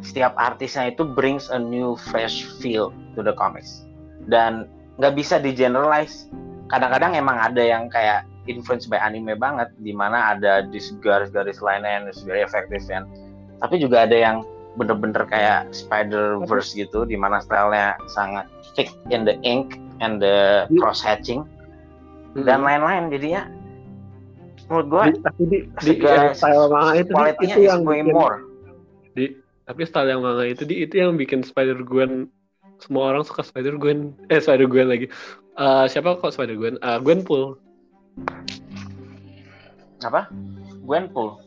setiap artisnya itu brings a new fresh feel to the comics. Dan nggak bisa di generalize kadang-kadang emang ada yang kayak influence by anime banget di mana ada di garis-garis lainnya yang very effective kan. Tapi juga ada yang bener-bener kayak Spider Verse gitu di mana stylenya sangat thick in the ink and the cross hatching hmm. dan lain-lain. Jadinya menurut gue tapi di, di style manga itu itu yang bikin, more. Di tapi style yang manga itu di itu yang bikin Spider Gwen semua orang suka Spider Gwen. Eh Spider Gwen lagi. Uh, siapa kok Spider Gwen? Uh, Gwenpool. Apa? Gwenpool?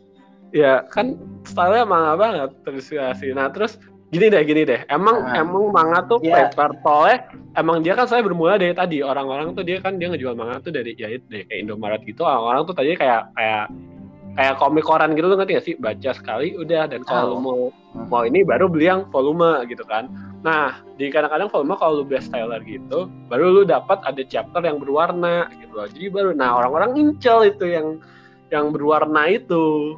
Ya kan stylenya manga banget terinspirasi. Nah terus gini deh gini deh. Emang uh, emang manga tuh yeah. paper soalnya emang dia kan saya bermula dari tadi. Orang-orang tuh dia kan dia ngejual manga tuh dari ya dari kayak Indomaret gitu. Orang-orang tuh tadi kayak kayak kayak komik koran gitu tuh ngerti gak sih? Baca sekali udah. Dan kalau oh. mau mau ini baru beli yang volume gitu kan. Nah di kadang-kadang volume kalau lu beli styler gitu baru lu dapat ada chapter yang berwarna gitu loh. Jadi baru nah orang-orang incel itu yang yang berwarna itu.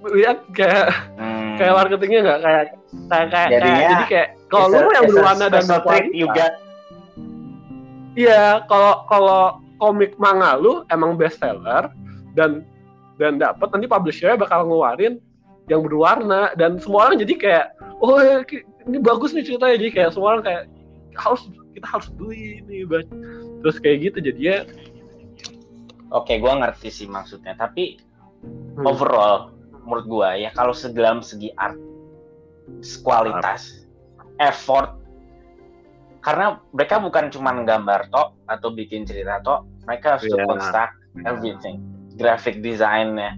Lihat kayak hmm. kayak marketingnya nggak? Kayak kayak kayak, kayak jadi kayak kalau lu yang berwarna dan berwarna iya kalau kalau komik manga lu emang best seller dan dan dapat nanti publishernya bakal ngeluarin yang berwarna. Dan semua orang jadi kayak oh ini bagus nih ceritanya. Jadi kayak semua orang kayak harus kita harus beli ini terus kayak gitu jadi ya oke gue ngerti sih maksudnya. Tapi hmm. overall menurut gua ya kalau sedalam segi art kualitas effort karena mereka bukan cuma gambar tok atau bikin cerita tok mereka harus yeah. construct everything graphic designnya.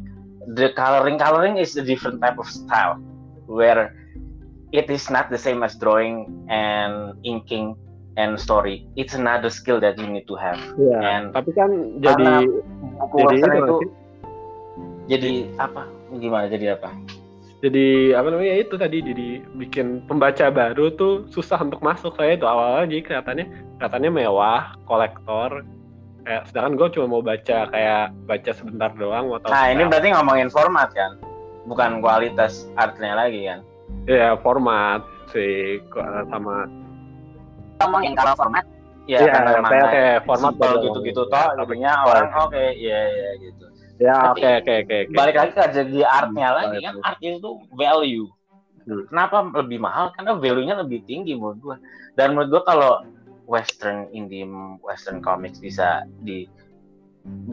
The coloring coloring is a different type of style where it is not the same as drawing and inking and story. It's another skill that you need to have. Yeah. and tapi kan jadi jadi itu jadi apa? Gimana jadi apa? Jadi apa namanya? Itu tadi jadi bikin pembaca baru tuh susah untuk masuk saya itu awalnya jadi kelihatannya kelihatannya mewah kolektor kayak sedangkan gue cuma mau baca kayak baca sebentar doang atau nah ini berarti ngomongin format kan bukan kualitas artnya lagi kan Iya format sih sama ngomongin kalau format ya, ya kan kayak, format gitu-gitu toh jadinya orang oke okay, iya iya gitu Ya, oke oke oke. Balik lagi ke jadi artnya hmm, lagi kan, art itu value. Hmm. Kenapa lebih mahal? Karena value-nya lebih tinggi menurut gua. Dan menurut gua kalau western indie western comics bisa di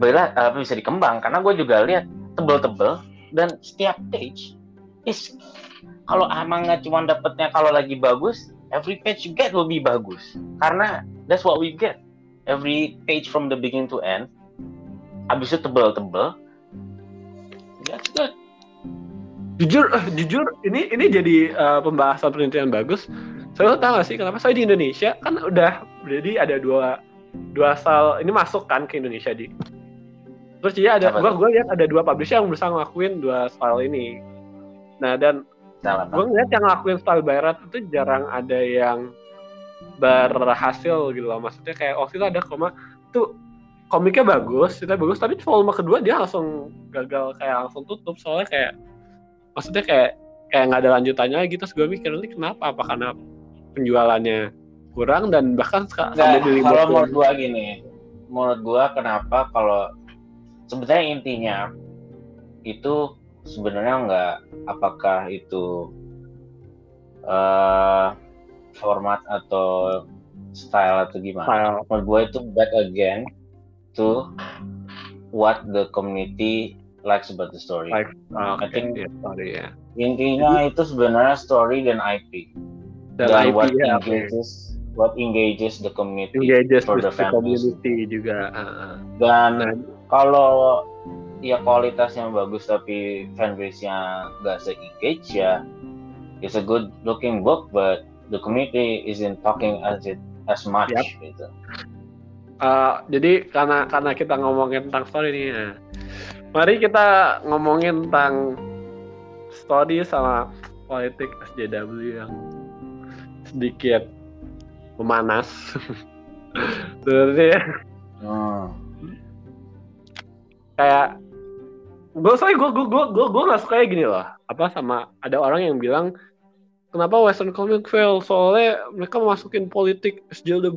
bela apa bisa dikembang. Karena gue juga lihat tebel-tebel dan setiap page is kalau emang nggak cuma dapetnya kalau lagi bagus every page you get be bagus. Karena that's what we get. Every page from the beginning to end habis itu tebel-tebel that's good. Jujur uh, jujur ini ini jadi uh, pembahasan penelitian bagus saya tahu gak sih kenapa? Saya di Indonesia kan udah jadi ada dua dua asal ini masuk kan ke Indonesia di. Terus jadi ada gua gua lihat ada dua publisher yang berusaha ngelakuin dua style ini. Nah dan gue ngeliat yang ngelakuin style barat itu jarang ada yang berhasil gitu loh. Maksudnya kayak waktu itu ada koma tuh komiknya bagus, cerita bagus, tapi volume kedua dia langsung gagal kayak langsung tutup. Soalnya kayak maksudnya kayak kayak nggak ada lanjutannya lagi. Terus gue mikir ini kenapa? Apa karena penjualannya kurang dan bahkan sampai di kalau menurut gue gini menurut gue kenapa kalau sebenarnya intinya itu sebenarnya nggak apakah itu uh, format atau style atau gimana style. menurut gue itu back again to what the community likes about the story. Like, oh, okay. I think yeah, sorry, yeah. intinya itu sebenarnya story dan IP dan, dan IP, what yeah, engages okay. what engages the community engages for the, the community juga. Uh, dan nah. kalau ya kualitasnya bagus tapi fanbase-nya nggak se-engage ya it's a good looking book but the community isn't talking as it as much yep. gitu uh, jadi karena karena kita ngomongin tentang story ini, nah, Mari kita ngomongin tentang story sama politik SJW yang sedikit memanas. Sebenarnya Hmm. kayak gue saya gue gue gue gue gue nggak suka kayak gini loh apa sama ada orang yang bilang kenapa Western Comic fail soalnya mereka masukin politik SJW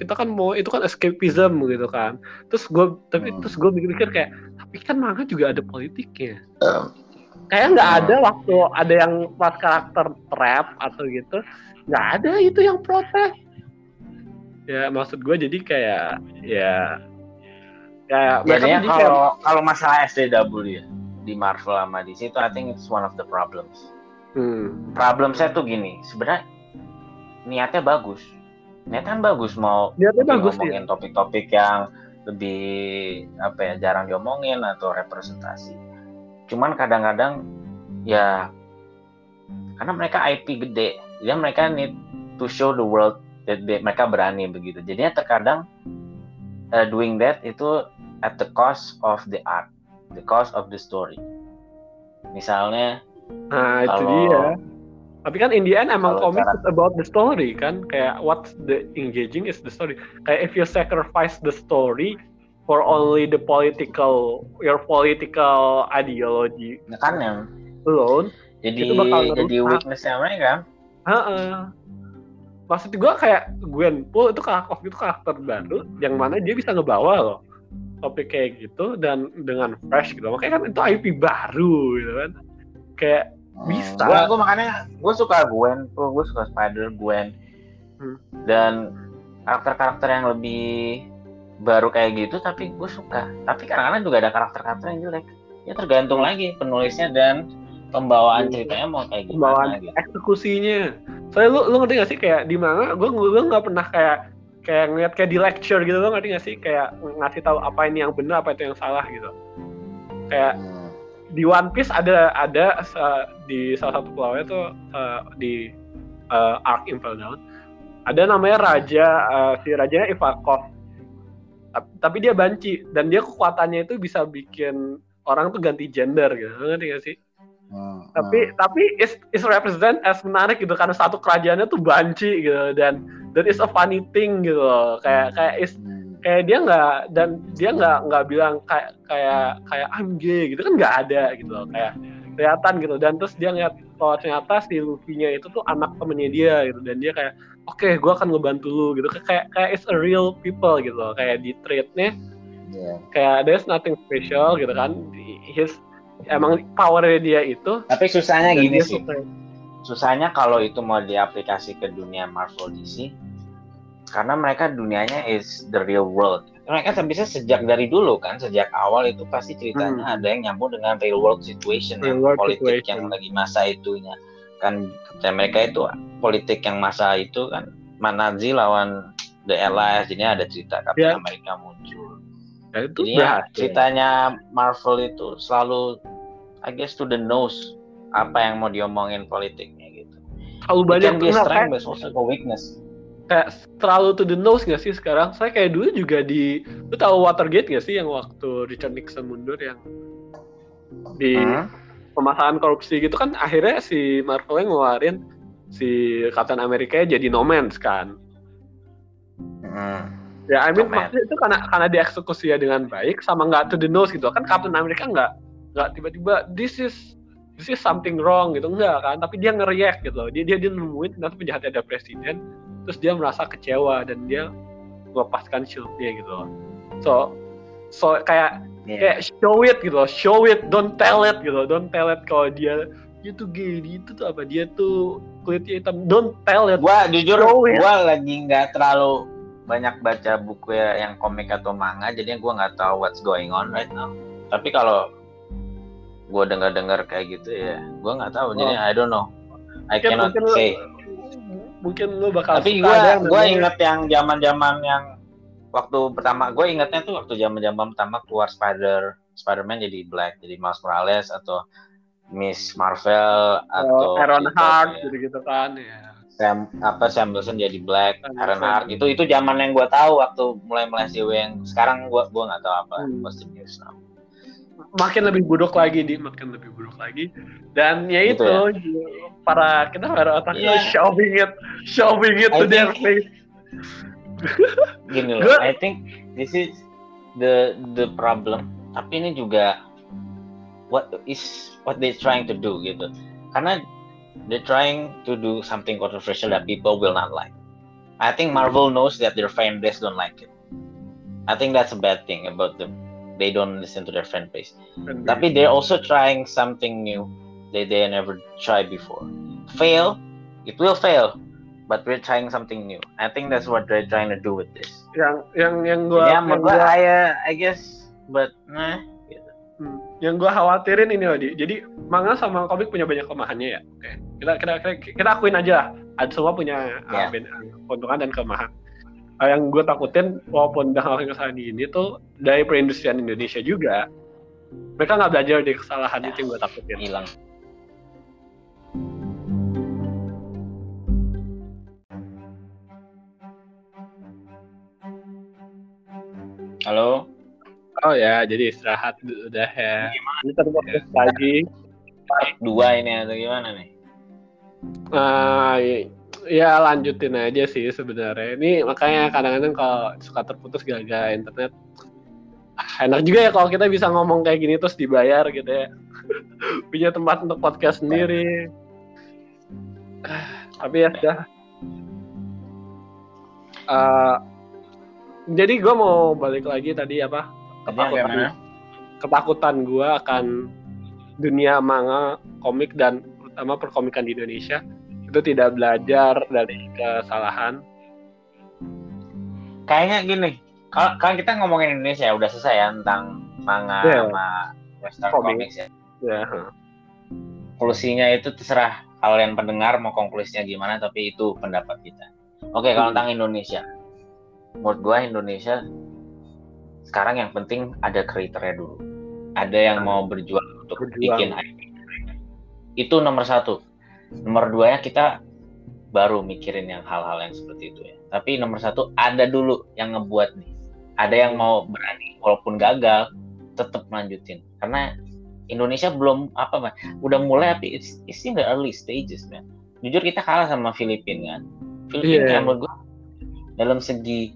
kita kan mau itu kan escapism gitu kan terus gue tapi Hmm. terus gue mikir-mikir kayak tapi kan manga juga ada politiknya kayak nggak ada waktu ada yang pas karakter trap atau gitu nggak ada itu yang protes ya maksud gue jadi kayak ya kayak mereka Jadinya tuh jadi kayak- kalau kalau masalah SJW ya di Marvel sama DC itu I think it's one of the problems. Hmm. Problem saya tuh gini, sebenarnya niatnya bagus. Niatnya kan bagus mau Niatnya bagus, ngomongin topik-topik yang lebih apa ya jarang diomongin atau representasi. Cuman kadang-kadang ya karena mereka IP gede, jadi mereka need to show the world that they- mereka berani begitu. Jadinya terkadang uh, doing that itu at the cost of the art, the cost of the story. Misalnya Nah, itu Kalau- dia. Tapi kan in the end emang komik is about the story kan. Kayak what's the engaging is the story. Kayak if you sacrifice the story for only the political your political ideology ya kan yang alone, jadi Itu bakal jadi weaknessnya mereka. heeh. Maksud gue kayak Gwenpool itu karakter itu karakter baru yang mana dia bisa ngebawa loh topik kayak gitu dan dengan fresh gitu. Makanya kan itu IP baru gitu kan. Kayak Bisa. Gue gue makanya gue suka Gwen, gue suka Spider Gwen Hmm. dan karakter-karakter yang lebih baru kayak gitu tapi gue suka. Tapi kadang-kadang juga ada karakter-karakter yang jelek. Ya tergantung lagi penulisnya dan pembawaan Hmm. ceritanya mau kayak gimana pembawaan gitu. eksekusinya. Soalnya lu lu ngerti gak sih kayak di mana gue gue nggak pernah kayak kayak ngeliat kayak di lecture gitu lo ngerti gak sih kayak ngasih tahu apa ini yang benar apa itu yang salah gitu. Kayak Hmm. di One Piece ada ada uh, di salah satu pulaunya tuh uh, di uh, Arc Impel Down ada namanya raja uh, si rajanya Ivakov tapi, dia banci. Dan dia kekuatannya itu bisa bikin orang tuh ganti gender gitu. Ngerti gak sih? Hmm. tapi tapi is is represent as menarik gitu. Karena satu kerajaannya tuh banci gitu. Dan that is a funny thing gitu loh. kayak kayak is Hmm. kayak dia nggak dan dia nggak nggak bilang kayak kayak kayak I'm gay gitu. Kan nggak ada gitu loh. Kayak kelihatan gitu. Dan terus dia ngeliat kalau ternyata si Luffy-nya itu tuh anak temennya dia gitu. Dan dia kayak oke gua akan ngebantu lu gitu kayak kayak it's a real people gitu loh kayak di treatnya Iya. kayak there's nothing special gitu kan his emang powernya dia itu Tapi susahnya gini sih. suka- susahnya kalau itu mau diaplikasi ke dunia Marvel DC karena mereka dunianya is the real world mereka bisa sejak dari dulu kan sejak awal itu pasti ceritanya ada yang nyambung dengan real world situation Hmm. Real yang world politik situation. yang lagi masa itunya kan Captain America itu politik yang masa itu kan Nazi lawan The Allies jadi ada cerita Captain Ya. America muncul Ya, itu Jadinya berhasil. ceritanya Marvel itu selalu I guess to the nose apa yang mau diomongin politiknya gitu. terlalu banyak can be a enggak, strength but also a weakness. kayak terlalu to the nose gak sih sekarang saya kayak dulu juga di lu tahu Watergate gak sih yang waktu Richard Nixon mundur yang di Hmm? Pemasangan korupsi gitu kan akhirnya si Marvel yang ngeluarin si Captain America jadi No Man's kan. Hmm. ya I mean No maksudnya itu karena karena dieksekusi ya dengan baik sama nggak to the nose gitu. Kan Captain America nggak nggak tiba-tiba this is this is something wrong gitu. Enggak kan tapi dia nge-react gitu loh. Dia dia dia nemuin ternyata penjahatnya ada presiden terus dia merasa kecewa dan dia melepaskan shieldnya gitu loh. So so kayak Iya. kayak show it gitu loh show it don't tell it gitu loh. don't tell it kalau dia dia tuh gay dia tuh apa dia tuh kulitnya hitam don't tell it Gua jujur Show it. gua lagi nggak terlalu banyak baca buku ya yang komik atau manga jadinya gua nggak tahu what's going on right now. Tapi kalau gua dengar-dengar kayak gitu ya, gua nggak tahu. Jadi Oh. I don't know. I Mungkin- cannot mungkin say. mungkin lu bakal Tapi suka gua inget yang zaman-zaman yang waktu pertama gue ingetnya tuh waktu zaman-zaman pertama keluar Spider Spider-Man jadi Black, jadi Miles Morales atau Miss Marvel atau Aaron gitu, Hart ya. gitu-gitu kan ya. Sam apa Sam Wilson jadi Black, Aaron. Hart itu itu zaman yang gue tahu waktu mulai mulai CW yang sekarang gue gua nggak tahu apa Hmm. what's the news now. makin lebih buruk lagi di makin lebih buruk lagi dan ya Gitu itu para kita para otak Iya. shoving it shoving it I to their face gini loh I think this is the the problem. Tapi ini juga what is what they trying to do gitu. Karena they're trying to do something controversial that people will not like. I think Marvel knows that their fan base don't like it. I think that's a bad thing about them. They don't listen to their fan base. Tapi they're also trying something new that they never tried before. Fail it will fail but we're trying something new. I think that's what they're trying to do with this. Yang yang yang gua ya yang gua gua, I, uh, I guess but nah gitu. hmm, yang gua khawatirin ini Odi. Jadi manga sama komik punya banyak kelemahannya ya? Oke. Kita kita kita, kita akuin aja lah. Ada semua punya uh, Ya. ben- keuntungan dan kelemahan. Uh, yang gue takutin walaupun udah ngelakuin kesalahan ini tuh dari perindustrian Indonesia juga mereka nggak belajar dari kesalahan itu yang gue takutin. Hilang halo oh ya jadi istirahat udah ya ini terus lagi dua ini atau gimana nih Nah, ya lanjutin aja sih sebenarnya. Ini makanya kadang-kadang kalau suka terputus gara-gara internet. ah, enak juga ya kalau kita bisa ngomong kayak gini terus dibayar gitu ya. Punya tempat untuk podcast sendiri. Ah, Tapi ya sudah. Eh, jadi gue mau balik lagi tadi apa mana? ketakutan gue akan dunia manga, komik dan terutama perkomikan di Indonesia itu tidak belajar dari kesalahan. kayaknya gini kalau kalau kita ngomongin Indonesia udah selesai ya tentang manga Iya. sama western Komik. comics ya konklusinya itu terserah kalian pendengar mau konklusinya gimana tapi itu pendapat kita oke kalau Hmm. tentang Indonesia menurut gua Indonesia sekarang yang penting ada kreatornya dulu. Ada yang mau berjuang untuk Berjuang. bikin IP itu nomor satu. Nomor dua ya kita baru mikirin yang hal-hal yang seperti itu ya. Tapi nomor satu ada dulu yang ngebuat nih. Ada yang mau berani walaupun gagal tetap lanjutin. Karena Indonesia belum apa man, udah mulai tapi it's, it's in the early stages man jujur kita kalah sama Filipina kan? Filipina Iya. menurut gua dalam segi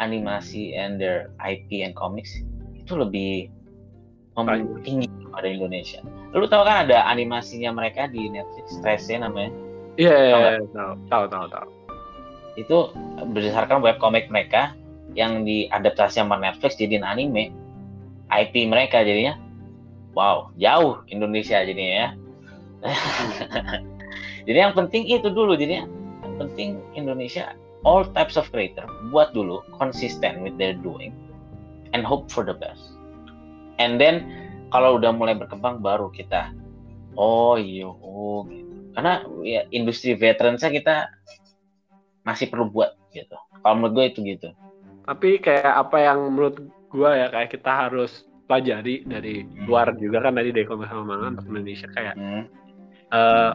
animasi and their IP and comics itu lebih mem- Banyak. tinggi daripada Indonesia. Lu tau kan ada animasinya mereka di Netflix Trace namanya? Iya, iya, Tahu iya, tahu, tahu, tahu, tahu. itu berdasarkan webcomic mereka yang diadaptasi sama Netflix jadiin anime. IP mereka jadinya wow jauh Indonesia jadinya ya. Jadi yang penting itu dulu jadi yang penting Indonesia all types of creator. Buat dulu konsisten with their doing and hope for the best. And then kalau udah mulai berkembang baru kita oh iya oh gitu. Karena ya industri veteran saya kita masih perlu buat gitu. Kalau menurut gue itu gitu. Tapi kayak apa yang menurut gua ya kayak kita harus pelajari dari luar juga kan tadi dari komik sama manga untuk Indonesia kayak Hmm. eh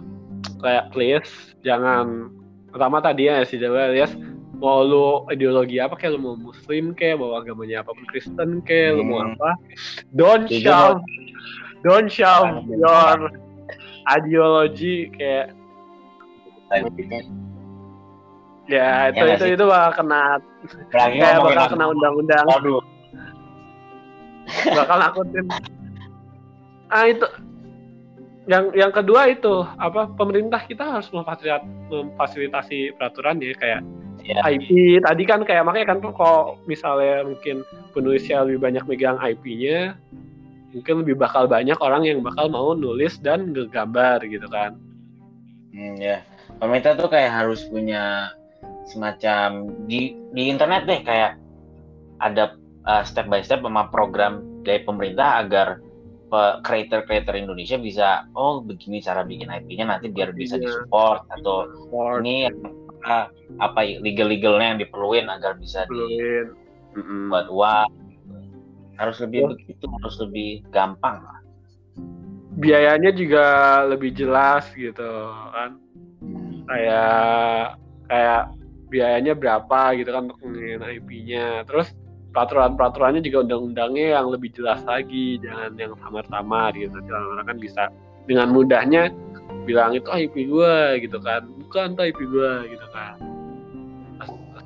kayak please jangan pertama tadi ya si Dewa alias mau lu ideologi apa kayak lu mau muslim kayak mau agamanya apa pun Kristen kayak lu mau Hmm. apa don't Jadi shove don't shove Hmm. your ideologi kayak ya itu nggak itu sih? itu bakal kena kayak bakal apa? kena undang-undang bakal nakutin ah itu yang yang kedua itu apa pemerintah kita harus memfasilitasi, memfasilitasi peraturan ya kayak Ya. IP tadi kan kayak makanya kan kalau misalnya mungkin penulisnya lebih banyak megang IP-nya mungkin lebih bakal banyak orang yang bakal mau nulis dan ngegambar gitu kan Hmm, ya. Pemerintah tuh kayak harus punya semacam di di internet deh kayak ada uh, step by step sama program dari pemerintah agar creator-creator Indonesia bisa oh begini cara bikin IP-nya nanti biar bisa Iya. disupport atau Or ini apa, apa legal-legalnya yang diperluin agar bisa duluin. Mm-mm. dibuat uang harus lebih Oh. begitu harus lebih gampang lah biayanya juga lebih jelas gitu kan kayak kayak biayanya berapa gitu kan untuk ngelain IP-nya terus peraturan-peraturannya juga undang-undangnya yang lebih jelas lagi jangan yang samar-samar gitu. Nanti orang-orang kan bisa dengan mudahnya bilang itu IP gue gitu kan. Bukan tuh IP gue gitu kan.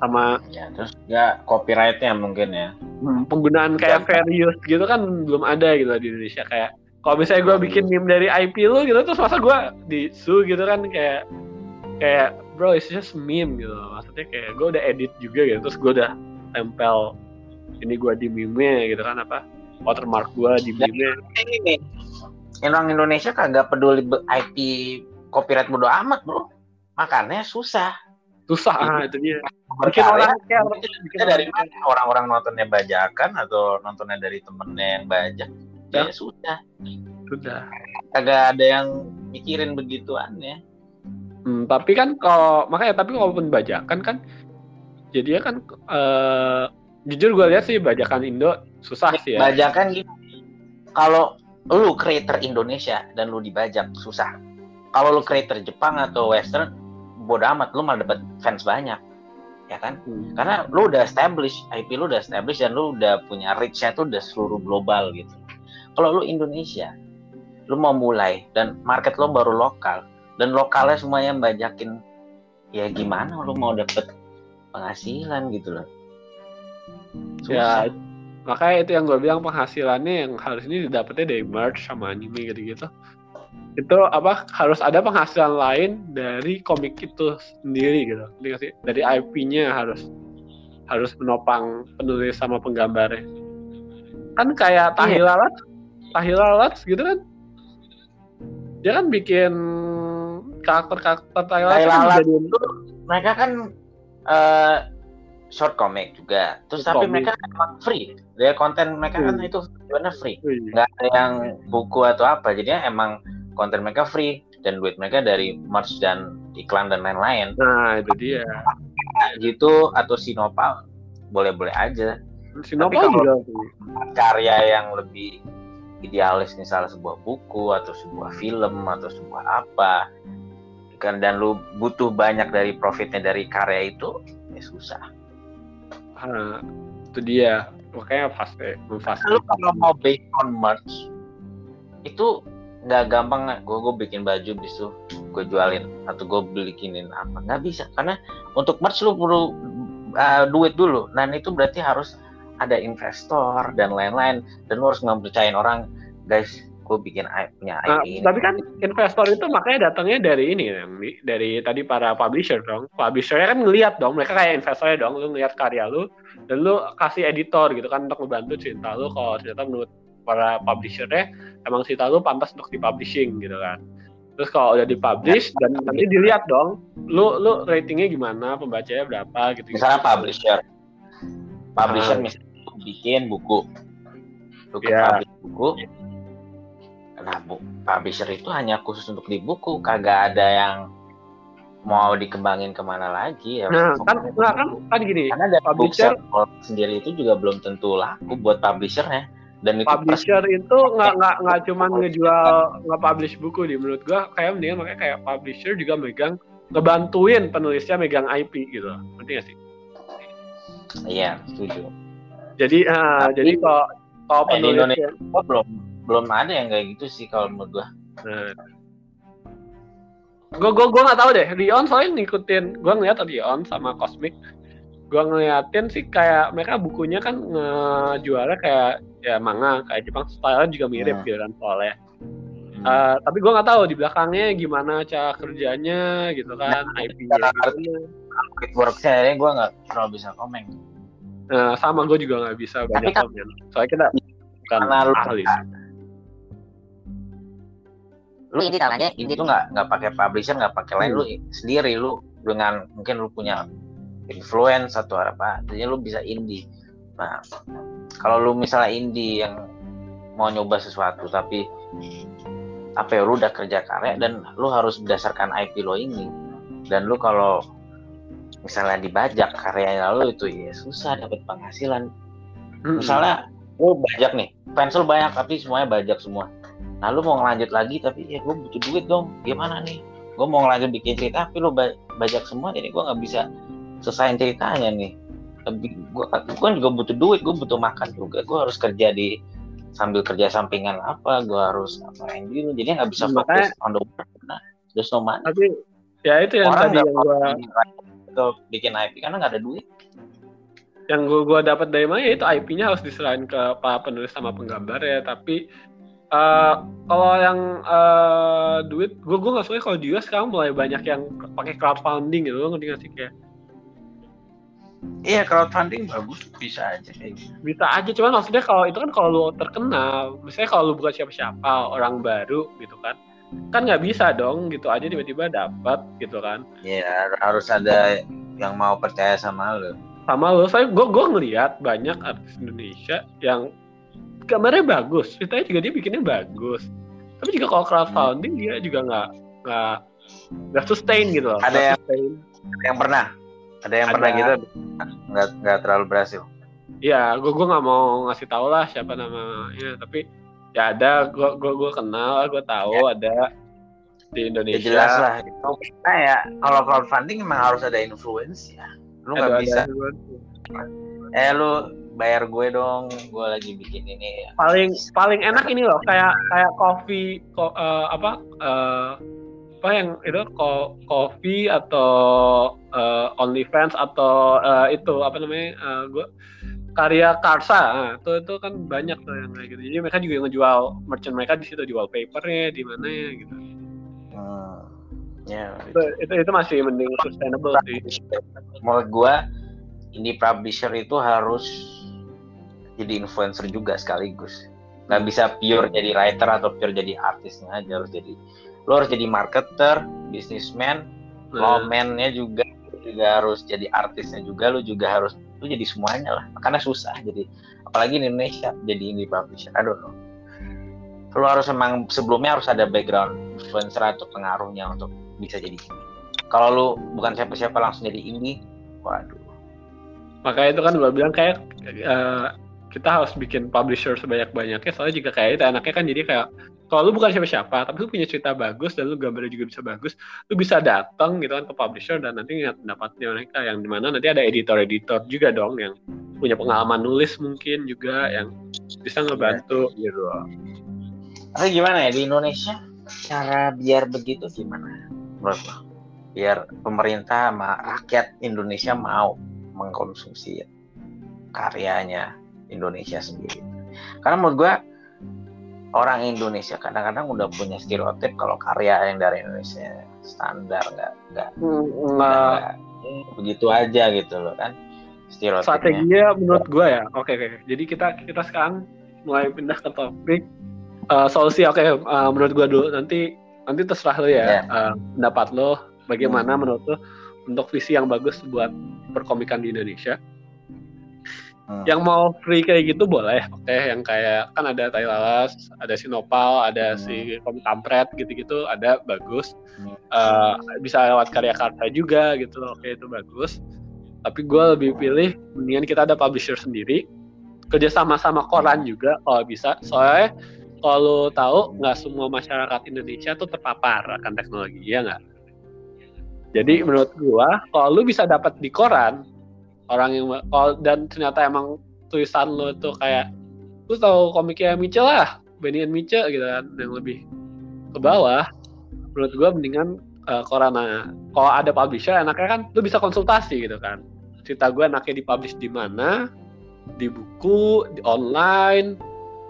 Sama ya terus ya copyrightnya mungkin ya. Hmm, penggunaan kayak fair use gitu kan belum ada gitu di Indonesia. Kayak kalau misalnya gue bikin meme dari IP lu gitu terus masa gue di su gitu kan kayak kayak bro it's just meme gitu. Maksudnya kayak gue udah edit juga gitu terus gue udah tempel ini gue di meme gitu kan apa? Watermark gue di meme. ini orang Indonesia kagak peduli IP copyright bodo amat bro. Makanya susah. Susah ah itu dia bikin orang bikin dari mana? Orang-orang nontonnya bajakan atau nontonnya dari temennya yang bajak? Ya, ya sudah sudah kagak ada yang mikirin begituan ya. Hmm, tapi kan kalau makanya tapi walaupun bajakan kan jadi kan uh, jujur gue lihat sih bajakan Indo susah sih ya. Bajakan gitu kalau lu creator Indonesia dan lu dibajak susah. Kalau lu creator Jepang atau Western bodo amat lu malah dapat fans banyak ya kan? Hmm. karena lu udah establish IP lu udah establish dan lu udah punya reach-nya tuh udah seluruh global gitu. Kalau lu Indonesia lu mau mulai dan market lu baru lokal dan lokalnya semuanya bajakin ya gimana lu mau dapet penghasilan gitu loh Susah. ya makanya itu yang gue bilang penghasilannya yang harus ini didapetnya dari merch sama anime gitu-gitu. Itu apa harus ada penghasilan lain dari komik itu sendiri gitu. Dari IP-nya harus harus menopang penulis sama penggambarnya. Kan kayak Tahilalat iya. Tahilalat gitu kan? Dia kan bikin karakter-karakter Tahilalat kan itu mereka kan uh, short comic juga terus short tapi comic. mereka emang free dia konten mereka hmm. kan itu benar free nggak ada yang buku atau apa jadinya emang konten mereka free dan duit mereka dari merch dan iklan dan lain-lain. Nah itu dia. Gitu atau Sinopal boleh-boleh aja. Sinopal juga karya yang lebih idealis misalnya sebuah buku atau sebuah film atau sebuah apa kan dan lu butuh banyak dari profitnya dari karya itu ya susah. Nah, itu dia. Makanya pasti Lu kalau mau based on merch itu nggak gampang gue gue bikin baju bisu gue jualin. Atau gue bikinin apa. Nggak bisa. Karena untuk merch lu perlu uh, duit dulu. Dan itu berarti harus ada investor dan lain-lain. Dan lu harus ngepercayain orang. Guys gue bikin punya nah, ini. Tapi kan investor itu makanya datangnya dari ini dari tadi para publisher dong. Publishernya kan ngelihat dong, mereka kayak investornya dong. Lu ngelihat karya lu dan lu kasih editor gitu kan untuk membantu cerita lu kalau ternyata menurut para publishernya emang si lu pantas untuk dipublishing gitu kan terus kalau udah dipublish dan nanti dilihat dong lu lu ratingnya gimana pembacanya berapa gitu misalnya publisher publisher nah. misalnya bikin buku lu yeah. buku nah bu, publisher itu hanya khusus untuk di buku. Kagak ada yang mau dikembangin ke mana lagi ya. Nah kan nah, kan kan gini karena dari publisher sendiri itu juga belum tentu laku buat publishernya. Dan itu publisher itu nggak nggak nggak cuma ngejual nggak publish buku di menurut gua. Kayak mendingan makanya kayak publisher juga megang ngebantuin penulisnya megang IP gitu. Ngerti gak sih? Iya setuju. Jadi uh, Tapi, jadi kalau kalau penulis Indonesia oh, belum belum ada yang kayak gitu sih kalau menurut gua. Gue gue gue nggak tahu deh. Rion soalnya ngikutin gue ngeliat Rion sama Cosmic. Gue ngeliatin sih kayak mereka bukunya kan ngejualnya kayak ya manga kayak Jepang. Style juga mirip hmm. gitu kan soalnya. Hmm. uh, tapi gue nggak tahu di belakangnya gimana cara kerjanya gitu kan nah, IP-nya ini gue nggak terlalu bisa komen. Nah sama gue juga nggak bisa banyak kan, komen. Soalnya kita bukan ahli lu ini caranya ini tuh nggak nggak pakai publisher nggak pakai lain hmm. lu sendiri lu dengan mungkin lu punya influence atau apa jadi lu bisa indie nah kalau lu misalnya indie yang mau nyoba sesuatu tapi apa ya lu udah kerja karya dan lu harus berdasarkan IP lo ini dan lu kalau misalnya dibajak karyanya lu itu ya susah dapat penghasilan hmm. misalnya lu bajak nih lu banyak tapi semuanya bajak semua nah lu mau ngelanjut lagi tapi ya gue butuh duit dong. Gimana nih? Gue mau ngelanjut bikin cerita tapi lu bajak semua jadi gue nggak bisa selesai ceritanya nih. Lebih gue gue kan juga butuh duit gue butuh makan juga. Gue harus kerja di sambil kerja sampingan apa gue harus ngapain gitu. Jadi nggak bisa Makanya- fokus on the work nah terus no money. Tapi ya itu yang orang tadi yang gua bikin IP karena nggak ada duit. Yang gua, gua dapat dari mana ya itu IP-nya harus diserahin ke para penulis sama penggambar ya. Tapi eh, kalau yang eh, duit gua gua nggak suka kalau di US sekarang mulai banyak yang pakai crowdfunding gitu lo ngerti nggak sih kayak? Iya crowdfunding bagus bisa aja kayak gitu. Bisa aja cuman maksudnya kalau itu kan kalau lu terkenal misalnya kalau lu bukan siapa-siapa orang baru gitu kan kan nggak bisa dong gitu aja tiba-tiba dapat gitu kan. Ya harus ada yang mau percaya sama lo sama lo saya gue gue ngelihat banyak artis Indonesia yang gambarnya bagus ceritanya juga dia bikinnya bagus. Tapi juga kalau crowdfunding dia juga nggak nggak nggak sustain gitu loh. Ada yang- sustain. ada yang pernah. Ada yang Ada. pernah gitu nggak nggak terlalu berhasil. Ya gue gue nggak mau ngasih tahu lah siapa namanya tapi ya ada gue gue gue kenal gue tahu ada di ya Indonesia. jelas lah. Gitu. nah ya kalau crowdfunding emang harus ada influence ya. Lu nggak bisa. ada- eh lu bayar gue dong. Gue lagi bikin ini ya. paling paling enak ini loh kayak kayak coffee ko, eh, apa eh, apa yang itu ko, coffee atau eh, OnlyFans atau eh, itu apa namanya eh, gua karya Karsa. Nah, itu itu kan banyak tuh yang kayak gitu. Jadi mereka juga ngejual merchant mereka di situ jual papernya di mana ya gitu. Hmm, ya. Itu, itu itu masih mending sustainable sih. Menurut gue indie publisher itu harus jadi influencer juga sekaligus. Nggak bisa pure jadi writer atau pure jadi artisnya aja harus jadi lo harus jadi marketer businessman lawman-nya juga juga harus jadi artisnya juga lu juga harus lu jadi semuanya lah. Karena susah jadi apalagi di Indonesia jadi indie publisher. I don't know lu harus emang sebelumnya harus ada background influencer atau pengaruhnya untuk bisa jadi indie. Kalau lu bukan siapa-siapa langsung jadi indie waduh. Makanya itu kan gue bilang kayak eh, kita harus bikin publisher sebanyak-banyaknya soalnya juga kayak itu anaknya kan jadi kayak kalau lu bukan siapa-siapa tapi lu punya cerita bagus dan lu gambarnya juga bisa bagus lu bisa datang gitu kan ke publisher dan nanti ngeliat pendapatnya mereka yang di mana nanti ada editor-editor juga dong yang punya pengalaman nulis mungkin juga yang bisa ngebantu. Gitu loh. tapi gimana ya di Indonesia cara biar begitu gimana? Menurut lo biar pemerintah sama rakyat Indonesia mau mengkonsumsi karyanya Indonesia sendiri. Karena menurut gua orang Indonesia kadang-kadang udah punya stereotip kalau karya yang dari Indonesia standar nggak nggak nggak begitu aja gitu loh kan stereotipnya. Strateginya menurut gue ya oke oke jadi kita kita sekarang mulai pindah ke topik eh, solusi oke eh, menurut gue dulu. Nanti nanti terserah lo ya eh, pendapat lo bagaimana Hmm. menurut lo untuk visi yang bagus buat perkomikan di Indonesia Hmm. yang mau free kayak gitu boleh oke. Yang kayak kan ada Tai Lalas ada Sinopal ada Hmm. si Komik Kampret gitu-gitu ada bagus. Hmm. Eh, bisa lewat karya karya juga gitu. Oke itu bagus. Tapi gue lebih pilih mendingan kita ada publisher sendiri. Kerja sama sama koran juga kalau bisa. Soalnya kalau tahu nggak semua masyarakat Indonesia tuh terpapar akan teknologi ya nggak? Jadi menurut gua kalau lu bisa dapat di koran orang yang kalau dan ternyata emang tulisan lo tuh kayak lu tahu komiknya Mitchell lah Benny and Mitchell gitu kan yang lebih ke bawah. Menurut gua mendingan uh, kalau ada publisher enaknya kan lu bisa konsultasi gitu kan. Cerita gue enaknya dipublish di mana di buku di online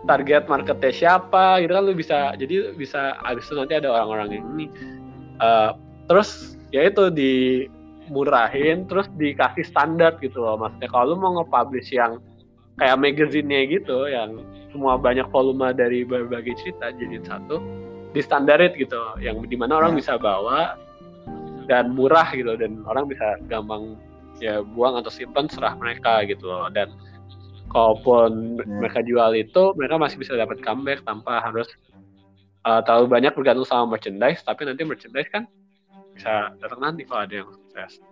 target marketnya siapa gitu kan lu bisa jadi bisa abis itu nanti ada orang-orang yang ini. Uh, terus ya itu dimurahin terus dikasih standar gitu loh maksudnya kalau lu mau nge-publish yang kayak magazine-nya gitu yang semua banyak volume dari berbagai cerita jadi satu di standarit gitu yang di mana orang Ya. bisa bawa dan murah gitu dan orang bisa gampang ya buang atau simpan serah mereka gitu loh dan kalaupun Hmm. mereka jual itu mereka masih bisa dapat comeback tanpa harus uh, terlalu banyak bergantung sama merchandise tapi nanti merchandise kan bisa datang nanti kalau ada yang sukses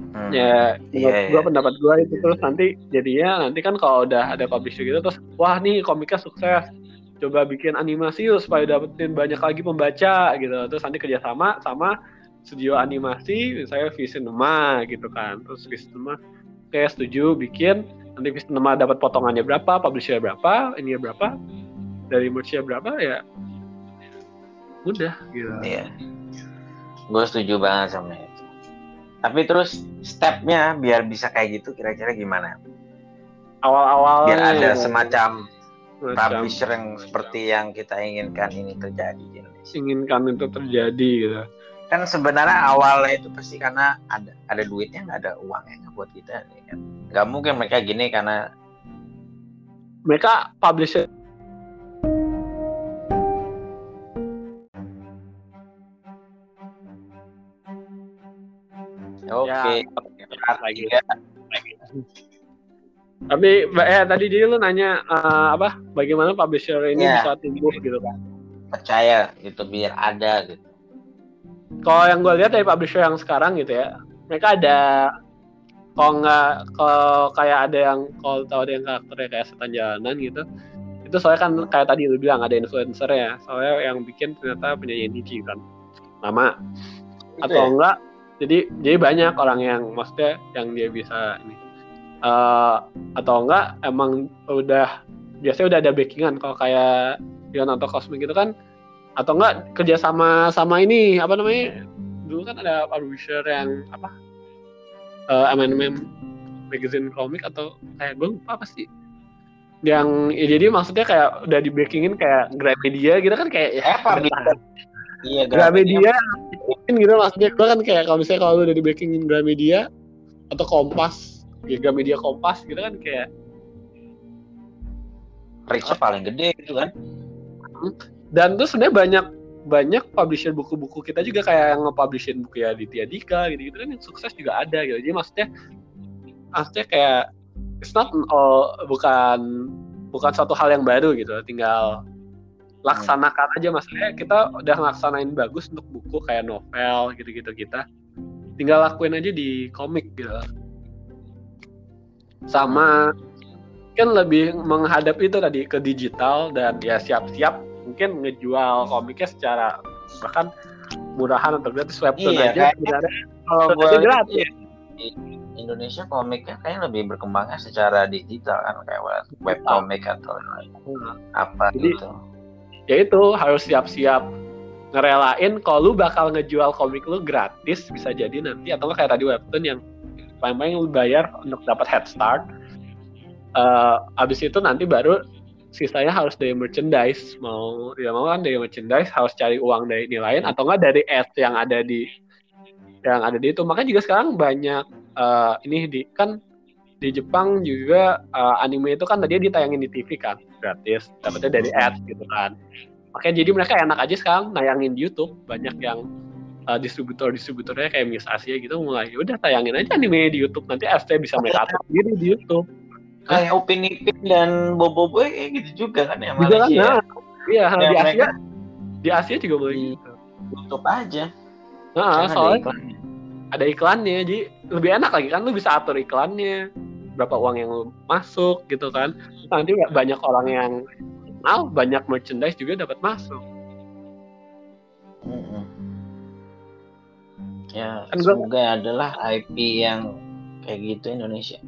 Hmm. ya menurut Iya, gua iya. pendapat gua itu. Terus nanti jadinya nanti kan kalau udah ada publisher gitu terus wah nih komiknya sukses. Coba bikin animasi yuk supaya dapetin banyak lagi pembaca gitu. Terus nanti kerjasama sama studio animasi misalnya Visinema gitu kan. Terus Visinema kayak setuju bikin. Nanti Visinema dapat potongannya berapa publisher berapa ini berapa dari merchnya berapa ya udah gitu. Iya. Gue setuju banget sama itu. Tapi terus stepnya biar bisa kayak gitu kira-kira gimana? awal-awal Biar ada semacam semacam publisher yang seperti yang kita inginkan ini terjadi di Indonesia. inginkan itu terjadi gitu Kan sebenarnya awalnya itu pasti karena ada ada duitnya nggak ada uangnya nggak buat kita nih kan. Nggak mungkin mereka gini karena mereka publisher oke Ya, lagi lagi. tapi eh tadi dia lu nanya eh, apa bagaimana publisher ini Ya. bisa tumbuh gitu kan percaya gitu biar ada gitu. kalau yang gue lihat dari publisher yang sekarang gitu ya mereka ada kalau nggak kalau kayak ada yang kalau tahu ada yang karakternya kayak setan jalanan gitu itu soalnya kan kayak tadi lu bilang ada influencer ya soalnya yang bikin ternyata penyanyi Nichi kan nama Itu atau ya? enggak jadi jadi banyak orang yang maksudnya yang dia bisa ini. Eh, atau enggak emang udah biasanya udah ada backingan kalau kayak Dion atau Cosmic gitu kan. Atau enggak kerja sama sama ini apa namanya? Dulu kan ada publisher yang apa? Eh M&M magazine komik atau kayak gue lupa apa sih. Yang ya jadi maksudnya kayak udah di backingin kayak Gramedia gitu kan kayak ya Eh, publisher. Iya, Gramedia mungkin gitu maksudnya gue kan kayak kalau misalnya kalau lu udah di backingin Gramedia atau Kompas ya Gramedia Kompas gitu kan kayak reach paling gede gitu kan. dan terus sebenarnya banyak banyak publisher buku-buku kita juga kayak yang nge-publishin buku ya di Dika gitu gitu kan yang sukses juga ada gitu. Jadi maksudnya maksudnya kayak it's not all, bukan bukan suatu hal yang baru gitu. Tinggal laksanakan aja maksudnya kita udah ngelaksanain bagus untuk buku kayak novel gitu-gitu kita tinggal lakuin aja di komik gitu. Sama kan lebih menghadap itu tadi ke digital dan ya siap-siap mungkin ngejual komiknya secara bahkan murahan atau gratis webtoon Iya, aja sebenarnya. Kalau gue gratis. iya, Indonesia komiknya kayaknya lebih berkembangnya secara digital kan kayak web, web komik atau apa Jadi- gitu. Ya itu harus siap-siap ngerelain kalau lu bakal ngejual komik lu gratis bisa jadi nanti atau kayak tadi webtoon yang paling-paling lu bayar untuk dapat head start. Eh abis itu nanti baru sisanya harus dari merchandise. Mau tidak mau kan dari merchandise harus cari uang dari ini lain atau enggak dari ads yang ada di yang ada di itu. Makanya juga sekarang banyak eh, ini di kan di Jepang juga eh, anime itu kan tadi ditayangin di TV kan gratis dapetnya dari ads gitu kan makanya jadi mereka enak aja sekarang nayangin di YouTube banyak yang eh, distributor-distributornya kayak Miss Asia gitu mulai "Ya udah tayangin aja anime di YouTube nanti ads bisa mereka atur sendiri di YouTube Kayak Upin Ipin dan Bobo Boy kayak gitu juga kan ya juga kan Malaysia. nah, iya Ya, di Asia mereka di Asia juga boleh gitu tutup aja. nah Karena ada soalnya iklannya. ada iklannya jadi lebih enak lagi kan lu bisa atur iklannya berapa uang yang masuk gitu kan nanti banyak orang yang kenal banyak merchandise juga dapat masuk Mm-mm. Ya, Kan gua- semoga adalah IP yang kayak gitu Indonesia.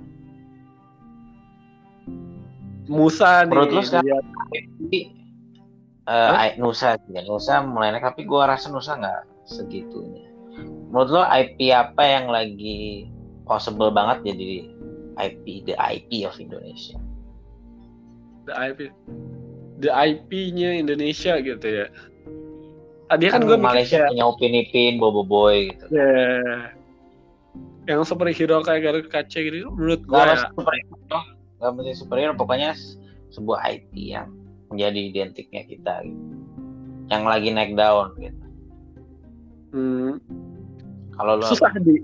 Musa nih Menurut lu sekarang- dia Tapi eh, I- Nusa ya, Nusa mulai naik tapi gua rasa Nusa nggak segitunya. Menurut lo IP apa yang lagi possible banget jadi IP the IP of Indonesia? the IP the IP-nya Indonesia gitu ya tadi kan gue Malaysia mikir punya Upin Ipin, Bobo Boy gitu. ya, yang superhero kayak Garut Kaca gitu menurut gue ya, superhero, gak mesti superhero, pokoknya sebuah IP yang menjadi identiknya kita gitu. Yang lagi naik daun gitu. hmm, Kalau lo susah di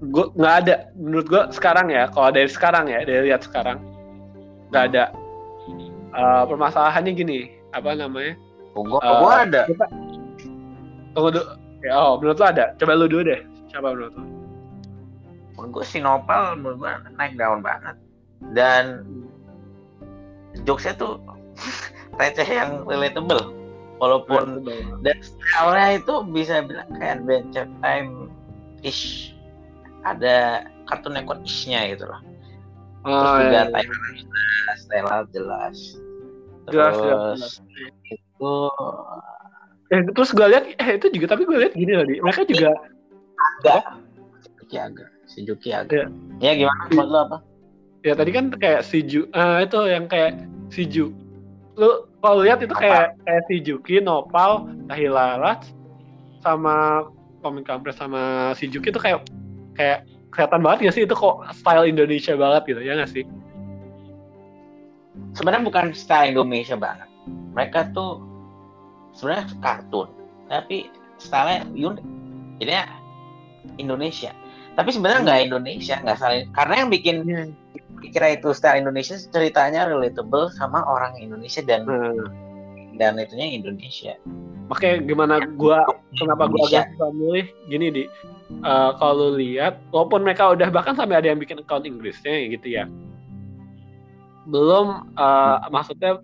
gue nggak ada. Menurut gue sekarang ya kalau dari sekarang ya dari lihat sekarang nggak ada. Eh, permasalahannya gini apa namanya? Gua, Eh, gua ada. tunggu dulu ya, oh menurut lo ada? Coba lu dulu deh. Siapa menurut lo Menurut gue si Nopal menurut gue naik daun banget. Dan jokesnya tuh receh yang relatable. Walaupun Relatable. dan stylenya itu bisa bilang kayak Adventure Time ish ada Cartoon Network ishnya gitu loh. Terus Oh, juga iya, iya. Thailand jelas Thailand jelas. Jelas, terus jelas, itu Eh, terus gue lihat, eh itu juga tapi gue lihat gini loh, Di. mereka juga agak Suzuki agak Suzuki agak ya gimana? Buat lo apa? Ya tadi kan kayak si Ju, ah itu yang kayak si Ju. Lu kalau lihat itu kayak kayak si Juki, Nopal, Tahilarat sama Komik Kampres sama si Juki itu kayak kayak kelihatan banget gak sih itu kok style Indonesia banget gitu ya gak sih? sebenarnya bukan style Indonesia banget. Mereka tuh sebenarnya kartun tapi stylenya unik. Jadinya Indonesia. Tapi sebenarnya nggak Indonesia nggak salah karena yang bikin kira itu style Indonesia ceritanya relatable sama orang Indonesia dan Nah, dan itunya Indonesia. Makanya gimana gua kenapa gua agak milih? Gini di Eh, kalau lihat walaupun mereka udah bahkan sampai ada yang bikin account Inggrisnya gitu ya belum eh, maksudnya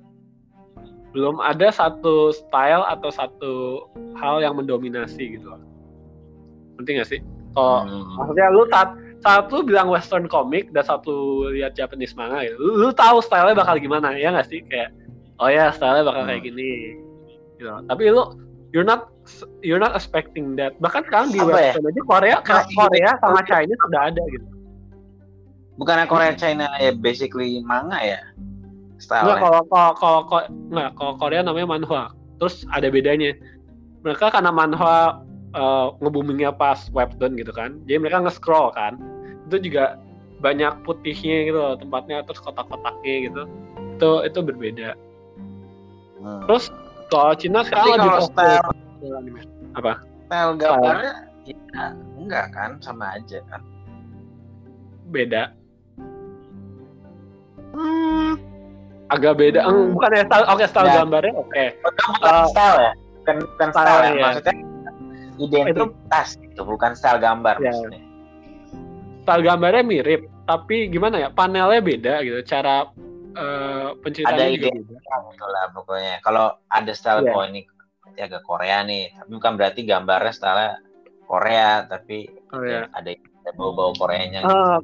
belum ada satu style atau satu hal yang mendominasi gitu loh. Ngerti gak sih? Kalau Hmm. maksudnya lu saat lu bilang western comic dan satu lihat Japanese manga gitu, lu, lu tahu stylenya bakal gimana ya nggak sih kayak oh ya stylenya bakal kayak Hmm. gini gitu. Tapi lu you're not you're not expecting that. Bahkan sekarang di Apa ya? western aja Korea Korea gitu. sama Chinese sudah ada gitu. bukannya Korea China ya basically manga ya Enggak style kalau kalau kalau kalau- nggak kalau Korea namanya manhwa. Terus ada bedanya. Mereka karena manhwa eh, nge-boomingnya pas webtoon gitu kan. Jadi mereka nge-scroll kan. Itu juga banyak putihnya gitu loh tempatnya terus kotak-kotaknya gitu. Itu itu berbeda. Terus kalau Cina lebih kalau style. Apa? style gambarnya ya enggak kan sama aja kan Beda. Agak beda. Hmm, bukan ya style. Oke, style Ya. gambarnya oke. bukan Uh, style ya bukan bukan style, style, ya. ya. maksudnya identitas itu bukan style gambar Ya. maksudnya style gambarnya mirip, tapi gimana ya? Panelnya beda gitu. Cara eh, ada penceritaannya juga ide gitu lah pokoknya kalau ada style Iya. oh ini berarti agak Korea nih tapi bukan berarti gambarnya style Korea tapi Oh, ya. ada ada bau-bau Koreanya Eh,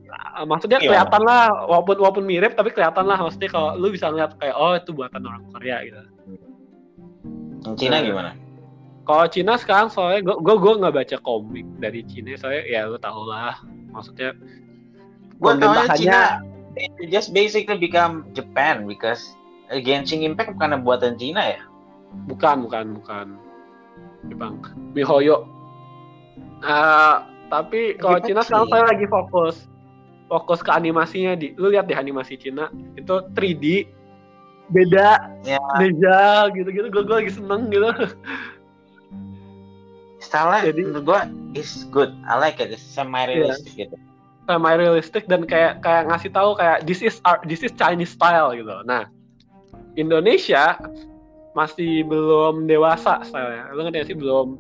maksudnya Iya. kelihatan lah, walaupun walaupun mirip, tapi kelihatan lah. Maksudnya kalau lu bisa ngeliat kayak oh itu buatan orang Korea gitu. Yang Cina Nah. gimana Kalau Cina sekarang soalnya gue gue gue nggak baca komik dari Cina soalnya ya lu tau lah. Maksudnya taunya pemerintahannya Cina it just basically become Japan because uh, Genshin Impact bukan buatan Cina ya? Bukan bukan bukan. Jepang. Mihoyo. Ah, tapi kalau Cina sekarang saya lagi fokus. Fokus ke animasinya. Di lu lihat di animasi Cina itu 3D beda. Ya. beda gitu-gitu. Gue gue lagi seneng gitu. Style Jadi- menurut gua is good. I like it. It's semi realistic gitu semi realistic dan kayak kayak ngasih tahu kayak this is art, this is Chinese style gitu. Nah, Indonesia masih belum dewasa stylenya. Lu ngerti sih belum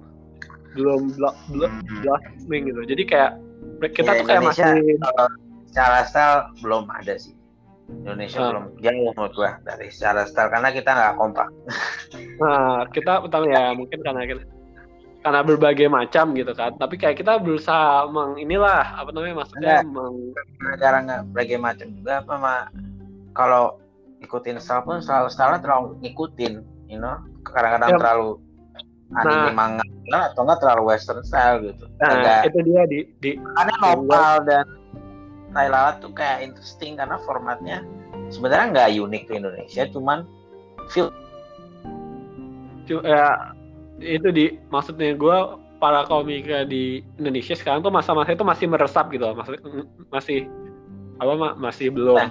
belum belum belum Hmm. blossoming gitu. Jadi kayak kita Ya, tuh kayak Indonesia, masih secara style belum ada sih Indonesia Ah. belum jauh menurut gua dari secara style karena kita nggak kompak nah, kita utang ya mungkin karena kita karena berbagai macam gitu kan. Tapi kayak kita berusaha meng inilah apa namanya maksudnya Enggak. meng cara nggak berbagai macam juga apa mah kalau ikutin style pun style style terlalu ngikutin you know kadang-kadang Ya. terlalu anime Nah. manga atau enggak terlalu western style gitu nah, Agak- itu dia di di karena Nopal dan Thailand tuh kayak interesting karena formatnya sebenarnya nggak unik ke Indonesia cuman feel ya itu di maksudnya gue para komika di Indonesia sekarang tuh masa-masa itu masih meresap gitu loh. maksudnya masih apa ma- masih belum. Nah.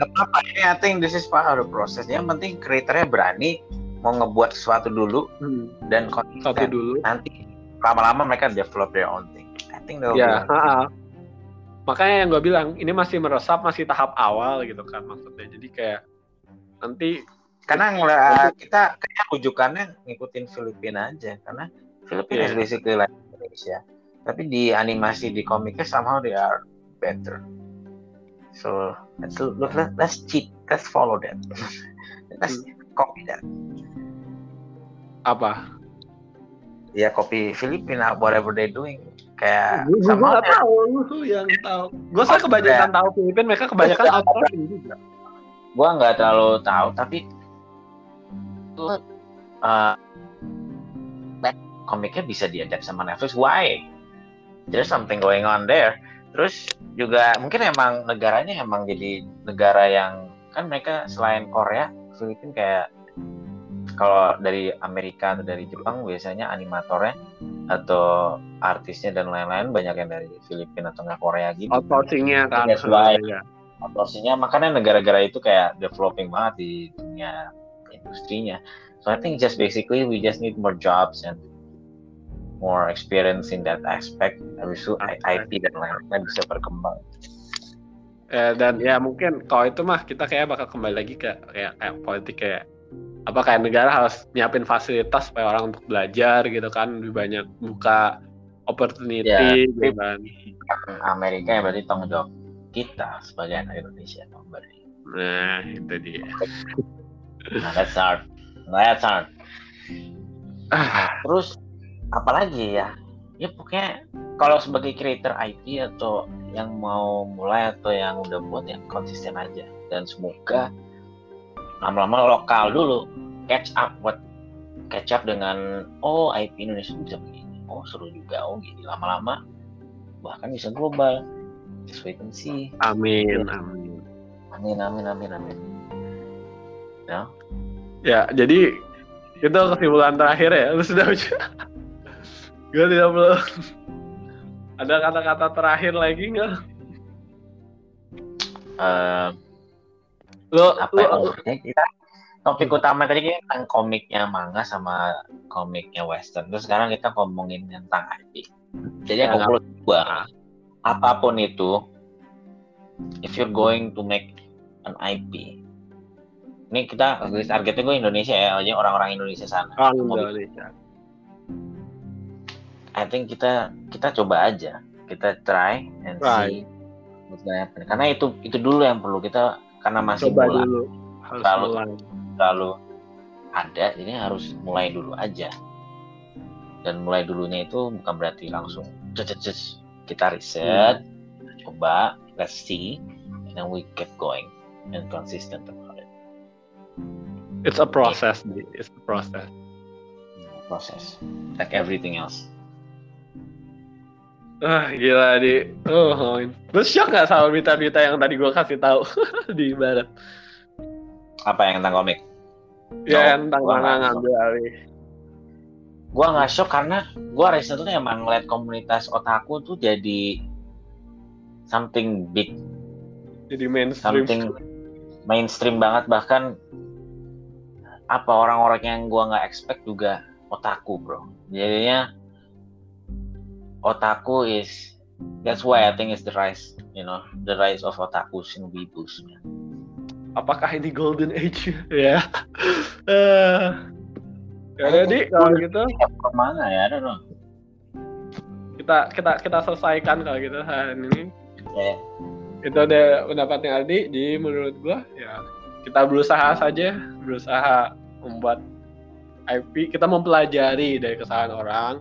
Apa-apa. Ini I think this is part of the process. Yang penting kreatornya berani mau ngebuat sesuatu dulu Hmm, dan konsisten. dulu. Nanti lama-lama mereka develop their own thing. I think they'll ya be- makanya yang gue bilang ini masih meresap masih tahap awal gitu kan maksudnya. Jadi kayak nanti karena ngeliat kita kayak rujukannya ngikutin Filipina aja karena Filipina is Iya. basically like Indonesia tapi di animasi di komiknya somehow they are better so let's look let, let's cheat let's follow that let's Hmm. copy that Apa? Ya kopi Filipina whatever they doing kayak Gue sama gak tahu, lu yang tahu. Gue saya kebanyakan tahu Filipina, mereka kebanyakan outsourcing juga. gue nggak terlalu tahu tapi itu uh, komiknya bisa diadapt sama Netflix why there's something going on there terus juga mungkin emang negaranya emang jadi negara yang kan mereka selain Korea Filipina kayak kalau dari Amerika atau dari Jepang biasanya animatornya atau artisnya dan lain-lain banyak yang dari Filipina atau nggak Korea gitu Outsourcingnya kan. Iya. porsinya makanya negara-negara itu kayak developing banget di dunia industrinya so I think just basically we just need more jobs and more experience in that aspect. Habis itu I- IP dan lain-lain bisa berkembang. Eh, dan ya mungkin kalau itu mah kita kayak bakal kembali lagi ke kayak, kayak politik kayak apa kayak negara harus nyiapin fasilitas supaya orang untuk belajar gitu kan. Lebih banyak buka opportunity Ya, gitu kan. Amerika yang berarti tanggung jawab kita sebagai anak Indonesia memberi Nah, itu dia. Nah that's hard. That's hard. Terus apalagi ya? Ya pokoknya kalau sebagai creator IP atau yang mau mulai atau yang udah buat yang konsisten aja. Dan semoga lama-lama lokal dulu catch up buat catch up dengan oh IP Indonesia bisa begini. Oh seru juga. Oh gini. Lama-lama bahkan bisa global. Wait and see. Amin, amin. amin amin amin amin ya Ya, jadi itu kesimpulan terakhir ya. Lu sudah Gue tidak perlu. Ada kata-kata terakhir lagi nggak? Lu, apa lu, ya kita topik utama tadi kita tentang komiknya manga sama komiknya western terus sekarang kita ngomongin tentang IP jadi Ya, aku gua apa pun itu if you're going to make an IP ini kita targetnya gue Indonesia ya aja orang-orang Indonesia sana Mau Indonesia. I think kita kita coba aja kita try and Try. see what's gonna happen. karena itu itu dulu yang perlu kita karena masih Coba mulai dulu. Harus Lalu. mulai. terlalu ada ini harus mulai dulu aja dan mulai dulunya itu bukan berarti langsung cet. kita riset coba let's see and then we get going and consistent It's a process. It's a process. process like everything else Ah, gila, Di. Oh. Lu shock gak sama berita-berita yang tadi gua kasih tahu di barat? apa yang tentang komik Ya, No, tentang gua mana ngambil alih. gua nggak shock karena gua recently emang ngeliat komunitas otaku tuh jadi something big Jadi mainstream. something mainstream banget bahkan apa orang-orang yang gua nggak expect juga otaku bro jadinya otaku is that's why I think it's the rise you know the rise of otakus and weebus man. Apakah ini golden age? ya. Eh. Ya udah, Di, kalau gitu Ya, ke mana ya I don't know kita kita kita selesaikan kalau gitu hari ini. Ya, Itu ada pendapatnya Aldi. Jadi menurut gua ya kita berusaha saja, berusaha membuat IP. Kita mempelajari dari kesalahan orang,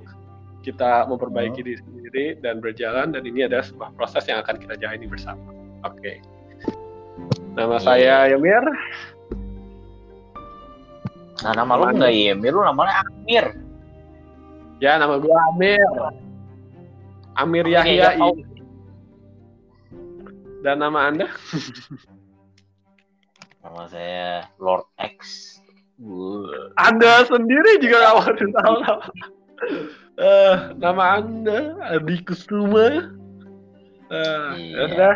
kita memperbaiki diri sendiri dan berjalan. Dan ini adalah sebuah proses yang akan kita jalani bersama. Oke. Nama Iya. saya Yomir. nah nama lu nggak Yemir lu namanya Amir Ya, nama gua Amir. Amir Yahya. ya, oh. Dan nama Anda? nama saya Lord X. Anda sendiri juga nggak mau tahu nama. Eh, nama Anda Adi Kusuma. Eh, Iya. ya sudah.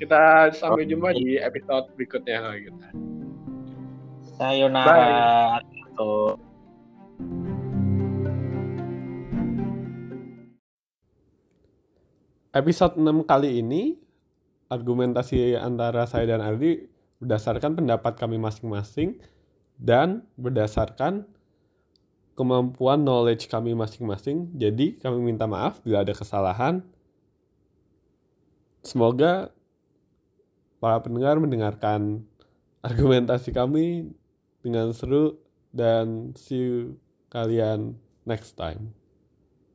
Kita sampai jumpa di episode berikutnya kalau gitu. sayonara Tuh. Episode 6 kali ini argumentasi antara saya dan Ardi berdasarkan pendapat kami masing-masing dan berdasarkan kemampuan knowledge kami masing-masing. Jadi kami minta maaf bila ada kesalahan. Semoga para pendengar mendengarkan argumentasi kami dengan seru dan see you kalian next time